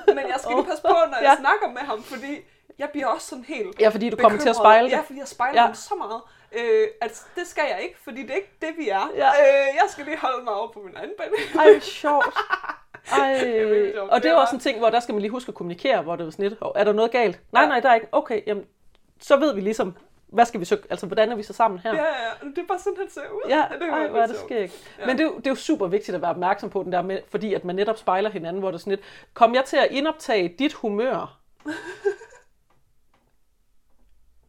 Men jeg skal lige passe på, når jeg Ja. snakker med ham, fordi jeg bliver også sådan helt ja fordi du kommer til at bekymret. spejle det. Ja, fordi jeg spejler Ja. ham så meget. Øh, at det skal jeg ikke, fordi det er ikke det, vi er. Ja. Øh, jeg skal lige holde mig over på min egen bane. Ej, sjovt. Ej, sjovt. og det Det er også en ting, hvor der skal man lige huske at kommunikere, hvor det er sådan lidt, "Hov, er der noget galt? Nej, Ja. nej, der er ikke. Okay, jamen, så ved vi ligesom, hvad skal vi så, altså hvordan er vi så sammen her? Ja, ja, det er bare sådan, han ser ud. Ja, det ej, hvor er det skægt. Ja. Men det jo, det er jo super vigtigt at være opmærksom på den der med, fordi at man netop spejler hinanden, hvor det er sådan lidt, kom jeg til at indoptage dit humør?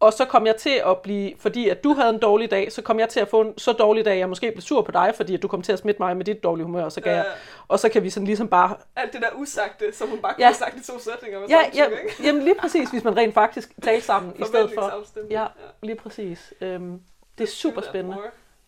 og så kom jeg til at blive, fordi at du havde en dårlig dag, så kom jeg til at få en så dårlig dag, jeg måske blev sur på dig, fordi at du kom til at smitte mig med dit dårlige humør, og så, kan Ja, jeg, ja. og så kan vi sådan ligesom bare Alt det der usagte, som hun bare kunne Ja. have sagt i to sætninger. Med Ja, ja, ikke? jamen lige præcis, hvis man rent faktisk taler sammen i stedet for. Forventningsafstemning. Ja, lige præcis. Øhm, det er super spændende.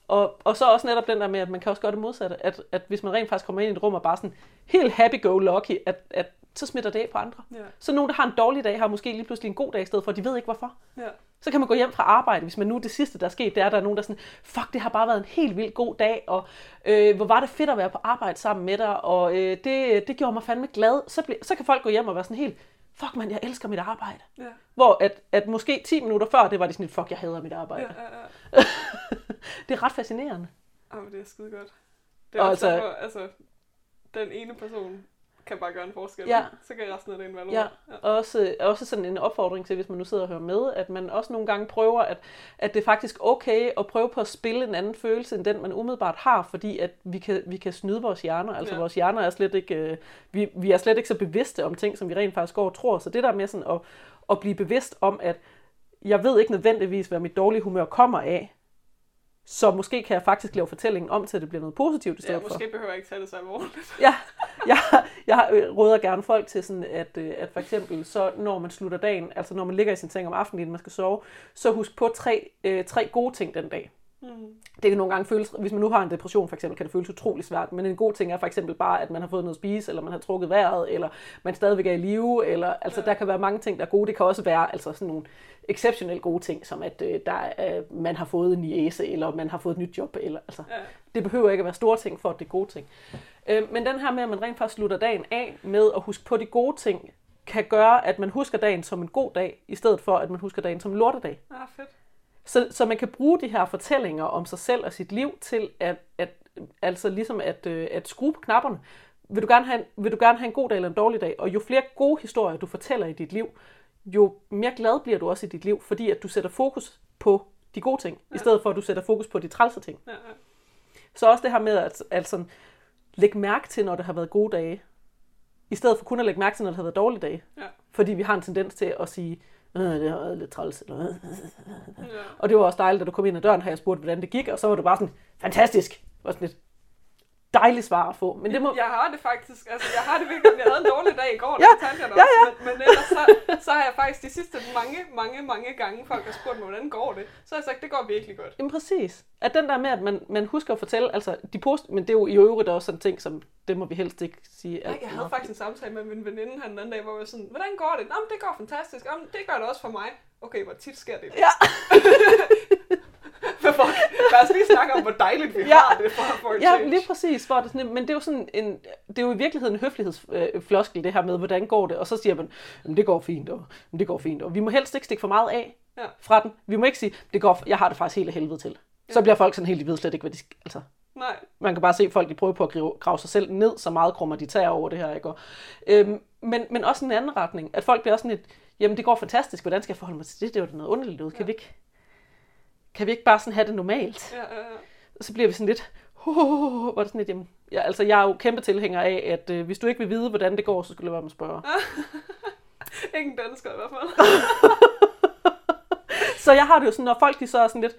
Og, og så også netop den der med, at man kan også gøre det modsatte, at, at hvis man rent faktisk kommer ind i et rum og bare sådan helt happy-go-lucky, at, at så smitter det af på andre. Ja, Så nogen, der har en dårlig dag, har måske lige pludselig en god dag i stedet for, de ved ikke hvorfor. ja. Så kan man gå hjem fra arbejde, hvis man nu det sidste, der er sket, det er, at der er nogen, der er sådan, fuck, det har bare været en helt vildt god dag, og øh, hvor var det fedt at være på arbejde sammen med dig, og øh, det, det gjorde mig fandme glad. Så, ble, så kan folk gå hjem og være sådan helt, fuck man, jeg elsker mit arbejde. Ja, Hvor at, at måske 10 minutter før, det var de sådan fuck, jeg hader mit arbejde. ja, Ja. ja. Det er ret fascinerende. Jamen, det er skide godt. Det er Og også altså- derfor, altså, den ene person kan bare gøre en forskel. Ja. Så kan resten af det være Ja, ja. også, også sådan en opfordring til, hvis man nu sidder og hører med, at man også nogle gange prøver, at, at det er faktisk okay at prøve på at spille en anden følelse, end den man umiddelbart har, fordi at vi kan, vi kan snyde vores hjerner. Altså Ja. vores hjerner er slet ikke, øh, vi, vi er slet ikke så bevidste om ting, som vi rent faktisk går og tror. Så det der med sådan at, at blive bevidst om, at jeg ved ikke nødvendigvis, hvad mit dårlige humør kommer af, så måske kan jeg faktisk lave fortællingen om til, at det bliver noget positivt i stedet ja, for. måske behøver jeg ikke tage det så alvorligt. Ja, jeg, jeg øh, råder gerne folk til sådan, at, øh, at for eksempel, så når man slutter dagen, altså når man ligger i sin seng om aftenen, inden man skal sove, så husk på tre, øh, tre gode ting den dag. Mm. Det kan nogle gange føles, hvis man nu har en depression for eksempel, kan det føles utrolig svært, men en god ting er for eksempel bare, at man har fået noget at spise, eller man har trukket vejret, eller man stadigvæk er i live, eller altså der kan være mange ting, der er gode. Det kan også være altså sådan nogle exceptionelt gode ting, som at øh, der, er, man har fået en niese, eller man har fået et nyt job, eller altså Ja. det behøver ikke at være store ting, for at det er gode ting. Øh, men den her med, at man rent faktisk slutter dagen af med at huske på de gode ting, kan gøre, at man husker dagen som en god dag, i stedet for, at man husker dagen som en lortedag. Ah, fedt. Så, så man kan bruge de her fortællinger om sig selv og sit liv til at, at altså ligesom at, øh, at skrue på knapperne. Vil du, gerne have en, vil du gerne have en god dag eller en dårlig dag? Og jo flere gode historier, du fortæller i dit liv, jo mere glad bliver du også i dit liv, fordi at du sætter fokus på de gode ting, ja. i stedet for at du sætter fokus på de trælse ting. Ja, ja. Så også det her med at, at sådan, lægge mærke til, når det har været gode dage, i stedet for kun at lægge mærke til, når det har været dårlige dage. Ja. Fordi vi har en tendens til at sige, øh, det har været lidt træls. Eller, øh. Ja. Og det var også dejligt, da du kom ind ad døren, har jeg spurgt, hvordan det gik, og så var du bare sådan, fantastisk. Var sådan lidt dejligt svar at få. Men det må, Jeg har det faktisk, altså jeg har det virkelig, jeg havde en dårlig dag i går, Ja, det jeg dig ja, også, men, men ellers så, så har jeg faktisk de sidste mange, mange, mange gange, folk har spurgt mig, hvordan går det, så har jeg sagt, det går virkelig godt. Jamen præcis. At den der med, at man, man husker at fortælle, altså de post, men det er jo i øvrigt også sådan ting, som det må vi helst ikke sige. Jeg, jeg havde faktisk en samtale med min veninde her den anden dag, hvor jeg var sådan, hvordan går det? Nå, det går fantastisk. Jamen, det gør det også for mig. Okay, hvor tit sker det? Ja. Fuck? Lad os lige snakke om, hvor dejligt vi Ja. har det for, for Ja, change. lige præcis. Hvor det sådan, men det er jo sådan en, det er jo i virkeligheden en høflighedsfloskel, det her med, hvordan går det? Og så siger man, "Jamen, det går fint, og "Jamen, det går fint. Og vi må helst ikke stikke for meget af Ja. fra den. Vi må ikke sige, det går, jeg har det faktisk helt af helvede til. Så Ja. bliver folk sådan helt, de ved slet ikke, hvad de skal, altså. Nej, Man kan bare se folk, de prøver på at grave, sig selv ned, så meget krummer de tager over det her, ikke? Og, øhm, men, men også en anden retning, at folk bliver også sådan lidt, jamen det går fantastisk, hvordan skal jeg forholde mig til det? Det er jo noget underligt ud. Kan, Ja. vi ikke, kan vi ikke bare sådan have det normalt? ja, ja, ja. Og så bliver vi sådan lidt, hvor det sådan lidt, jamen, ja, altså jeg er jo kæmpe tilhænger af, at øh, hvis du ikke vil vide, hvordan det går, så skulle du være med at spørge. Ingen dansker i hvert fald. Så jeg har det jo sådan, når folk de så er sådan lidt,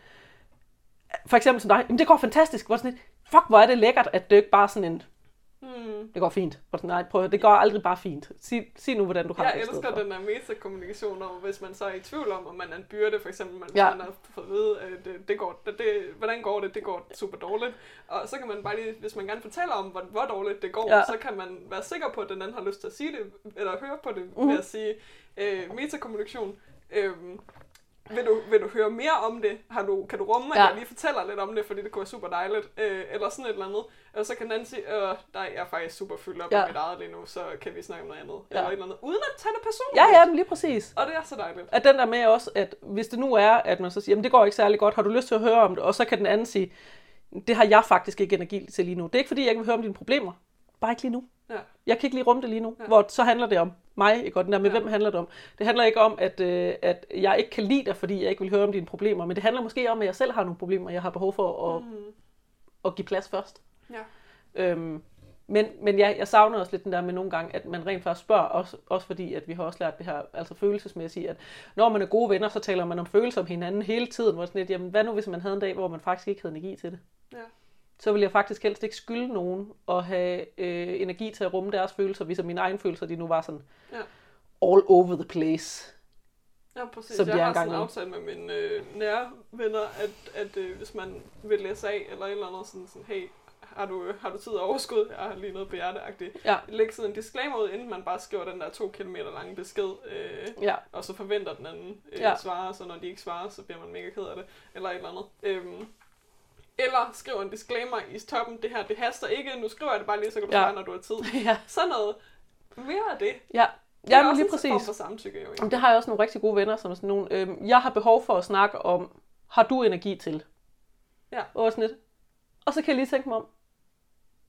for eksempel som dig, jamen det går fantastisk, hvor sådan lidt, fuck hvor er det lækkert, at det ikke bare er sådan en, Hmm. det går fint. Sådan, nej, prøv, det går aldrig bare fint. Sig, sig nu, hvordan du har Jeg det stedet elsker den der metakommunikation om, hvis man så er i tvivl om, om man er en byrde, for eksempel, man, Ja. man har fået at vide, at det, det går, det, det, hvordan går det, det går super dårligt. Og så kan man bare lige, hvis man gerne fortæller om, hvor, hvor dårligt det går, Ja. så kan man være sikker på, at den anden har lyst til at sige det, eller høre på det, mm-hmm. ved at sige øh, metakommunikation. Øhm, vil du, vil du høre mere om det? Har du, kan du rumme, at Ja. jeg lige fortæller lidt om det, fordi det kunne være super dejligt? Øh, eller sådan et eller andet. Og så kan den anden sige, øh, jeg er faktisk super fyldt op Ja. i mit eget lige nu, så kan vi snakke om noget andet. Ja. Eller et eller andet. Uden at tage det personligt. Ja, ja, men lige præcis. Og det er så dejligt. At den der med også, at hvis det nu er, at man så siger, jamen det går ikke særlig godt, har du lyst til at høre om det? Og så kan den anden sige, det har jeg faktisk ikke energi til lige nu. Det er ikke fordi, jeg ikke vil høre om dine problemer. Bare ikke lige nu. Ja. Jeg kan ikke lige rumme det lige nu. Ja. Hvor så handler det om mig, ikke? Og den der med, Ja. hvem handler det om? Det handler ikke om, at, øh, at jeg ikke kan lide dig, fordi jeg ikke vil høre om dine problemer. Men det handler måske om, at jeg selv har nogle problemer, jeg har behov for at, Mm. at give plads først. Ja. Øhm, men, men ja, jeg savner også lidt den der med nogle gange, at man rent faktisk spørger, også, også fordi, at vi har også lært det her, altså følelsesmæssigt, at når man er gode venner, så taler man om følelser om hinanden hele tiden, hvor sådan lidt, jamen hvad nu hvis man havde en dag, hvor man faktisk ikke havde energi til det? Ja. Så vil jeg faktisk helst ikke skylde nogen at have øh, energi til at rumme deres følelser, hvis mine egne følelser, de nu var sådan Ja. all over the place. Ja, præcis. Som jeg har sådan en aftale med mine øh, nære venner, at, at øh, hvis man vil læse af, eller et eller andet sådan, sådan hey, har du, har du tid og overskud? Jeg har lige noget på hjerteagtigt. Ja, Læg sådan en disclaimer ud, inden man bare skriver den der to kilometer lange besked, øh, ja, og så forventer den anden øh, Ja. svarer, så når de ikke svarer, så bliver man mega ked af det, eller et eller andet. Øhm, eller skriv en disclaimer i toppen, det her, det haster ikke, nu skriver jeg det bare lige, så kan du Ja. svare, når du har tid. ja, Sådan noget. Mere af det. ja. Det Ja, men lige præcis. for samtykke, jo. Egentlig. det har jeg også nogle rigtig gode venner, som er sådan nogle, øhm, jeg har behov for at snakke om, har du energi til? Ja. Og sådan lidt. Og så kan jeg lige tænke mig om.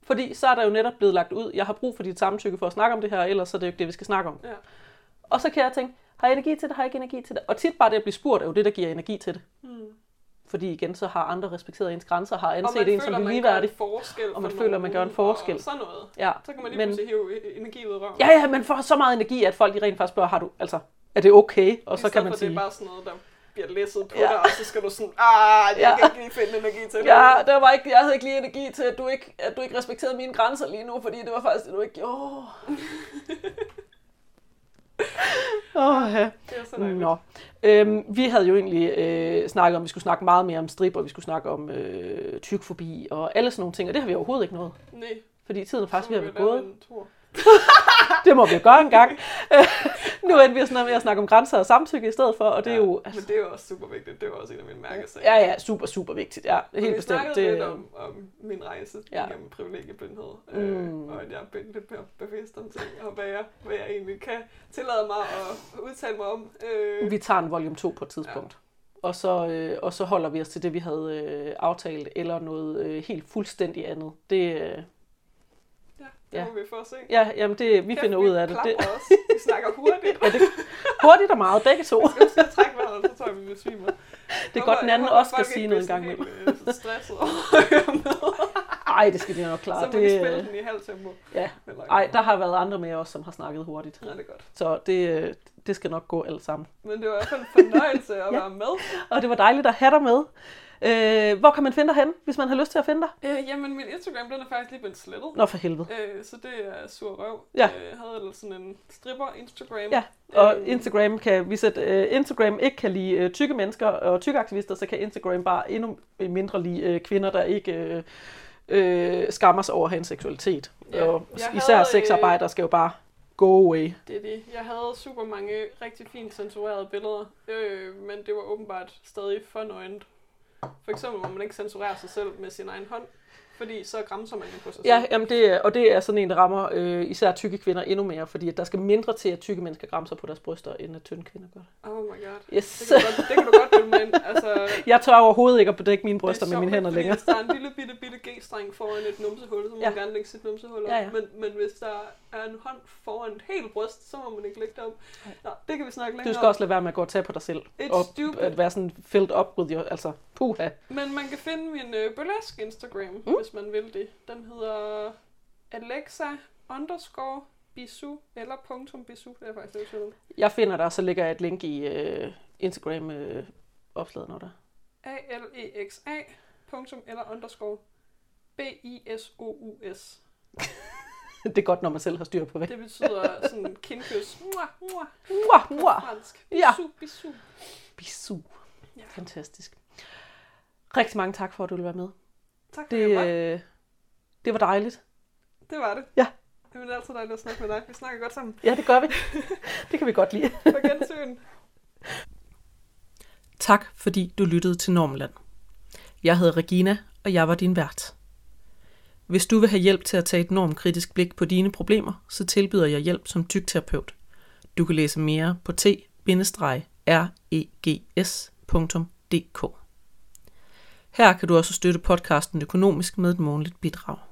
Fordi så er der jo netop blevet lagt ud, jeg har brug for dit samtykke for at snakke om det her, ellers så er det jo ikke det, vi skal snakke om. Ja. Og så kan jeg tænke, har jeg energi til det, har jeg ikke energi til det? Og tit bare det at blive spurgt er jo det, der giver energi til det. Hmm. Fordi igen, så har andre respekteret ens grænser, har anset en som man ligeværdig. gør en forskel Og man føler, man gør en forskel. Og sådan noget. Ja. Så kan man lige Men- pludselig hive e- energi ud af røven. Ja, ja, man får så meget energi, at folk de rent faktisk spørger, har du, altså, er det okay? Og I så kan man for, sige, det er bare sådan noget, der bliver læsset på Ja. dig, og så skal du sådan, ah, jeg Ja. kan ikke lige finde energi til det. Ja, der var ikke, jeg havde ikke lige energi til, at du ikke, at du ikke respekterede mine grænser lige nu, fordi det var faktisk det, du ikke gjorde. Åh, ja. Det er så. Nå. Øhm, vi havde jo egentlig øh, snakket om, at vi skulle snakke meget mere om strip, og vi skulle snakke om øh, tykfobi og alle sådan nogle ting, og det har vi overhovedet ikke nået. Nej, Fordi tiden er faktisk ved at være gået. en tur. Det må vi jo gøre en gang. Øh, nu endte vi sådan noget med at snakke om grænser og samtykke i stedet for, og det er Ja, jo... Men det er jo også super vigtigt. Det er jo også en af mine mærkesager. Ja, ja, super, super vigtigt. Ja, helt vi bestemt. Det, lidt om, om min rejse Ja. ja. gennem privilegieblindhed, øh, Mm. og at jeg er blevet lidt mere bevidst om ting, og hvad jeg, hvad jeg egentlig kan tillade mig at udtale mig om. Øh, vi tager en volume 2 på et tidspunkt. Og så, øh, og så holder vi os til det, vi havde øh, aftalt, eller noget øh, helt fuldstændig andet. Det, øh, Ja, det Ja. må vi få at se. Ja, jamen det, vi Kæft, finder ud af det. det det. det også. Vi snakker hurtigt. ja, det, hurtigt og meget, begge to. Vi skal trække vejret, så tror jeg, vi besvimer. Det er godt, den anden også skal sige noget en gang imellem. Jeg er stresset over. Ej, det skal de nok Så klare. må vi spille Det, den i halv tempo. ja. Ej, der har været andre med os, som har snakket hurtigt. Ja, det er godt. Så det, det skal nok gå alt sammen. Men det var i hvert fald en fornøjelse at Ja. være med. Og det var dejligt at have dig med. Øh, hvor kan man finde dig hen, hvis man har lyst til at finde dig? Øh, jamen, min Instagram, den er faktisk lige blevet slettet. Nå, for helvede. Øh, så det er sur røv. Ja. Øh, jeg havde ellers sådan en stripper Instagram. Ja, Og Øh, Instagram kan, hvis at, uh, Instagram ikke kan lide uh, tykke mennesker og tykke aktivister, så kan Instagram bare endnu mindre lide uh, kvinder, der ikke uh, uh, skammer sig over en seksualitet. Ja, og jeg især havde, øh, sexarbejdere skal jo bare go away. Det er det. Jeg havde super mange rigtig fint censurerede billeder, øh, men det var åbenbart stadig for nøgent. For eksempel må man ikke censurere sig selv med sin egen hånd, fordi så græmser man jo på sig Ja, selv. jamen det, og det er sådan en, der rammer øh, især tykke kvinder endnu mere, fordi at der skal mindre til, at tykke mennesker græmser på deres bryster, end at tynde kvinder gør det. Oh my god. Yes. Det kan, du godt, det kan du godt bilde mig ind. Altså, Jeg tør overhovedet ikke at bedække mine bryster er med mine hænder længere. Hvis der er en lille bitte, bitte G-streng foran et numsehul, så må Ja. man gerne lægge sit numsehul op. Ja, ja. Men, men hvis der er en hånd foran et helt bryst, så må man ikke lægge det op. Nå, det kan vi snakke længere Du skal også lade være med at gå og tage på dig selv. It's og stupid. at være sådan filled up with your, altså puha. om. Men man kan finde min øh, burlesk Instagram, mm. Hvis man vil det. Den hedder Alexa underscore bisu, eller punktum bisu, det er faktisk det, jeg Jeg finder dig, så lægger jeg et link i øh, Instagram øh, opslaget, når der. A-L-E-X-A, punktum, eller underscore B-I-S-O-U-S. det er godt, når man selv har styr på hvad. Det betyder sådan kindkys. Mua, mua, Mua, mua. fransk. Ja. Bisu, bisu. Bisu. Ja. Fantastisk. Rigtig mange tak for, at du ville være med. Tak for Det, det, øh, det var dejligt. det var det. Ja. Det er altid dejligt at snakke med dig. Vi snakker godt sammen. Ja, det gør vi. det kan vi godt lide. På gensyn. Tak, fordi du lyttede til Normland. Jeg hedder Regina, og jeg var din vært. Hvis du vil have hjælp til at tage et normkritisk blik på dine problemer, så tilbyder jeg hjælp som tygterapeut. Du kan læse mere på t-regs.dk. Her kan du også støtte podcasten økonomisk med et månedligt bidrag.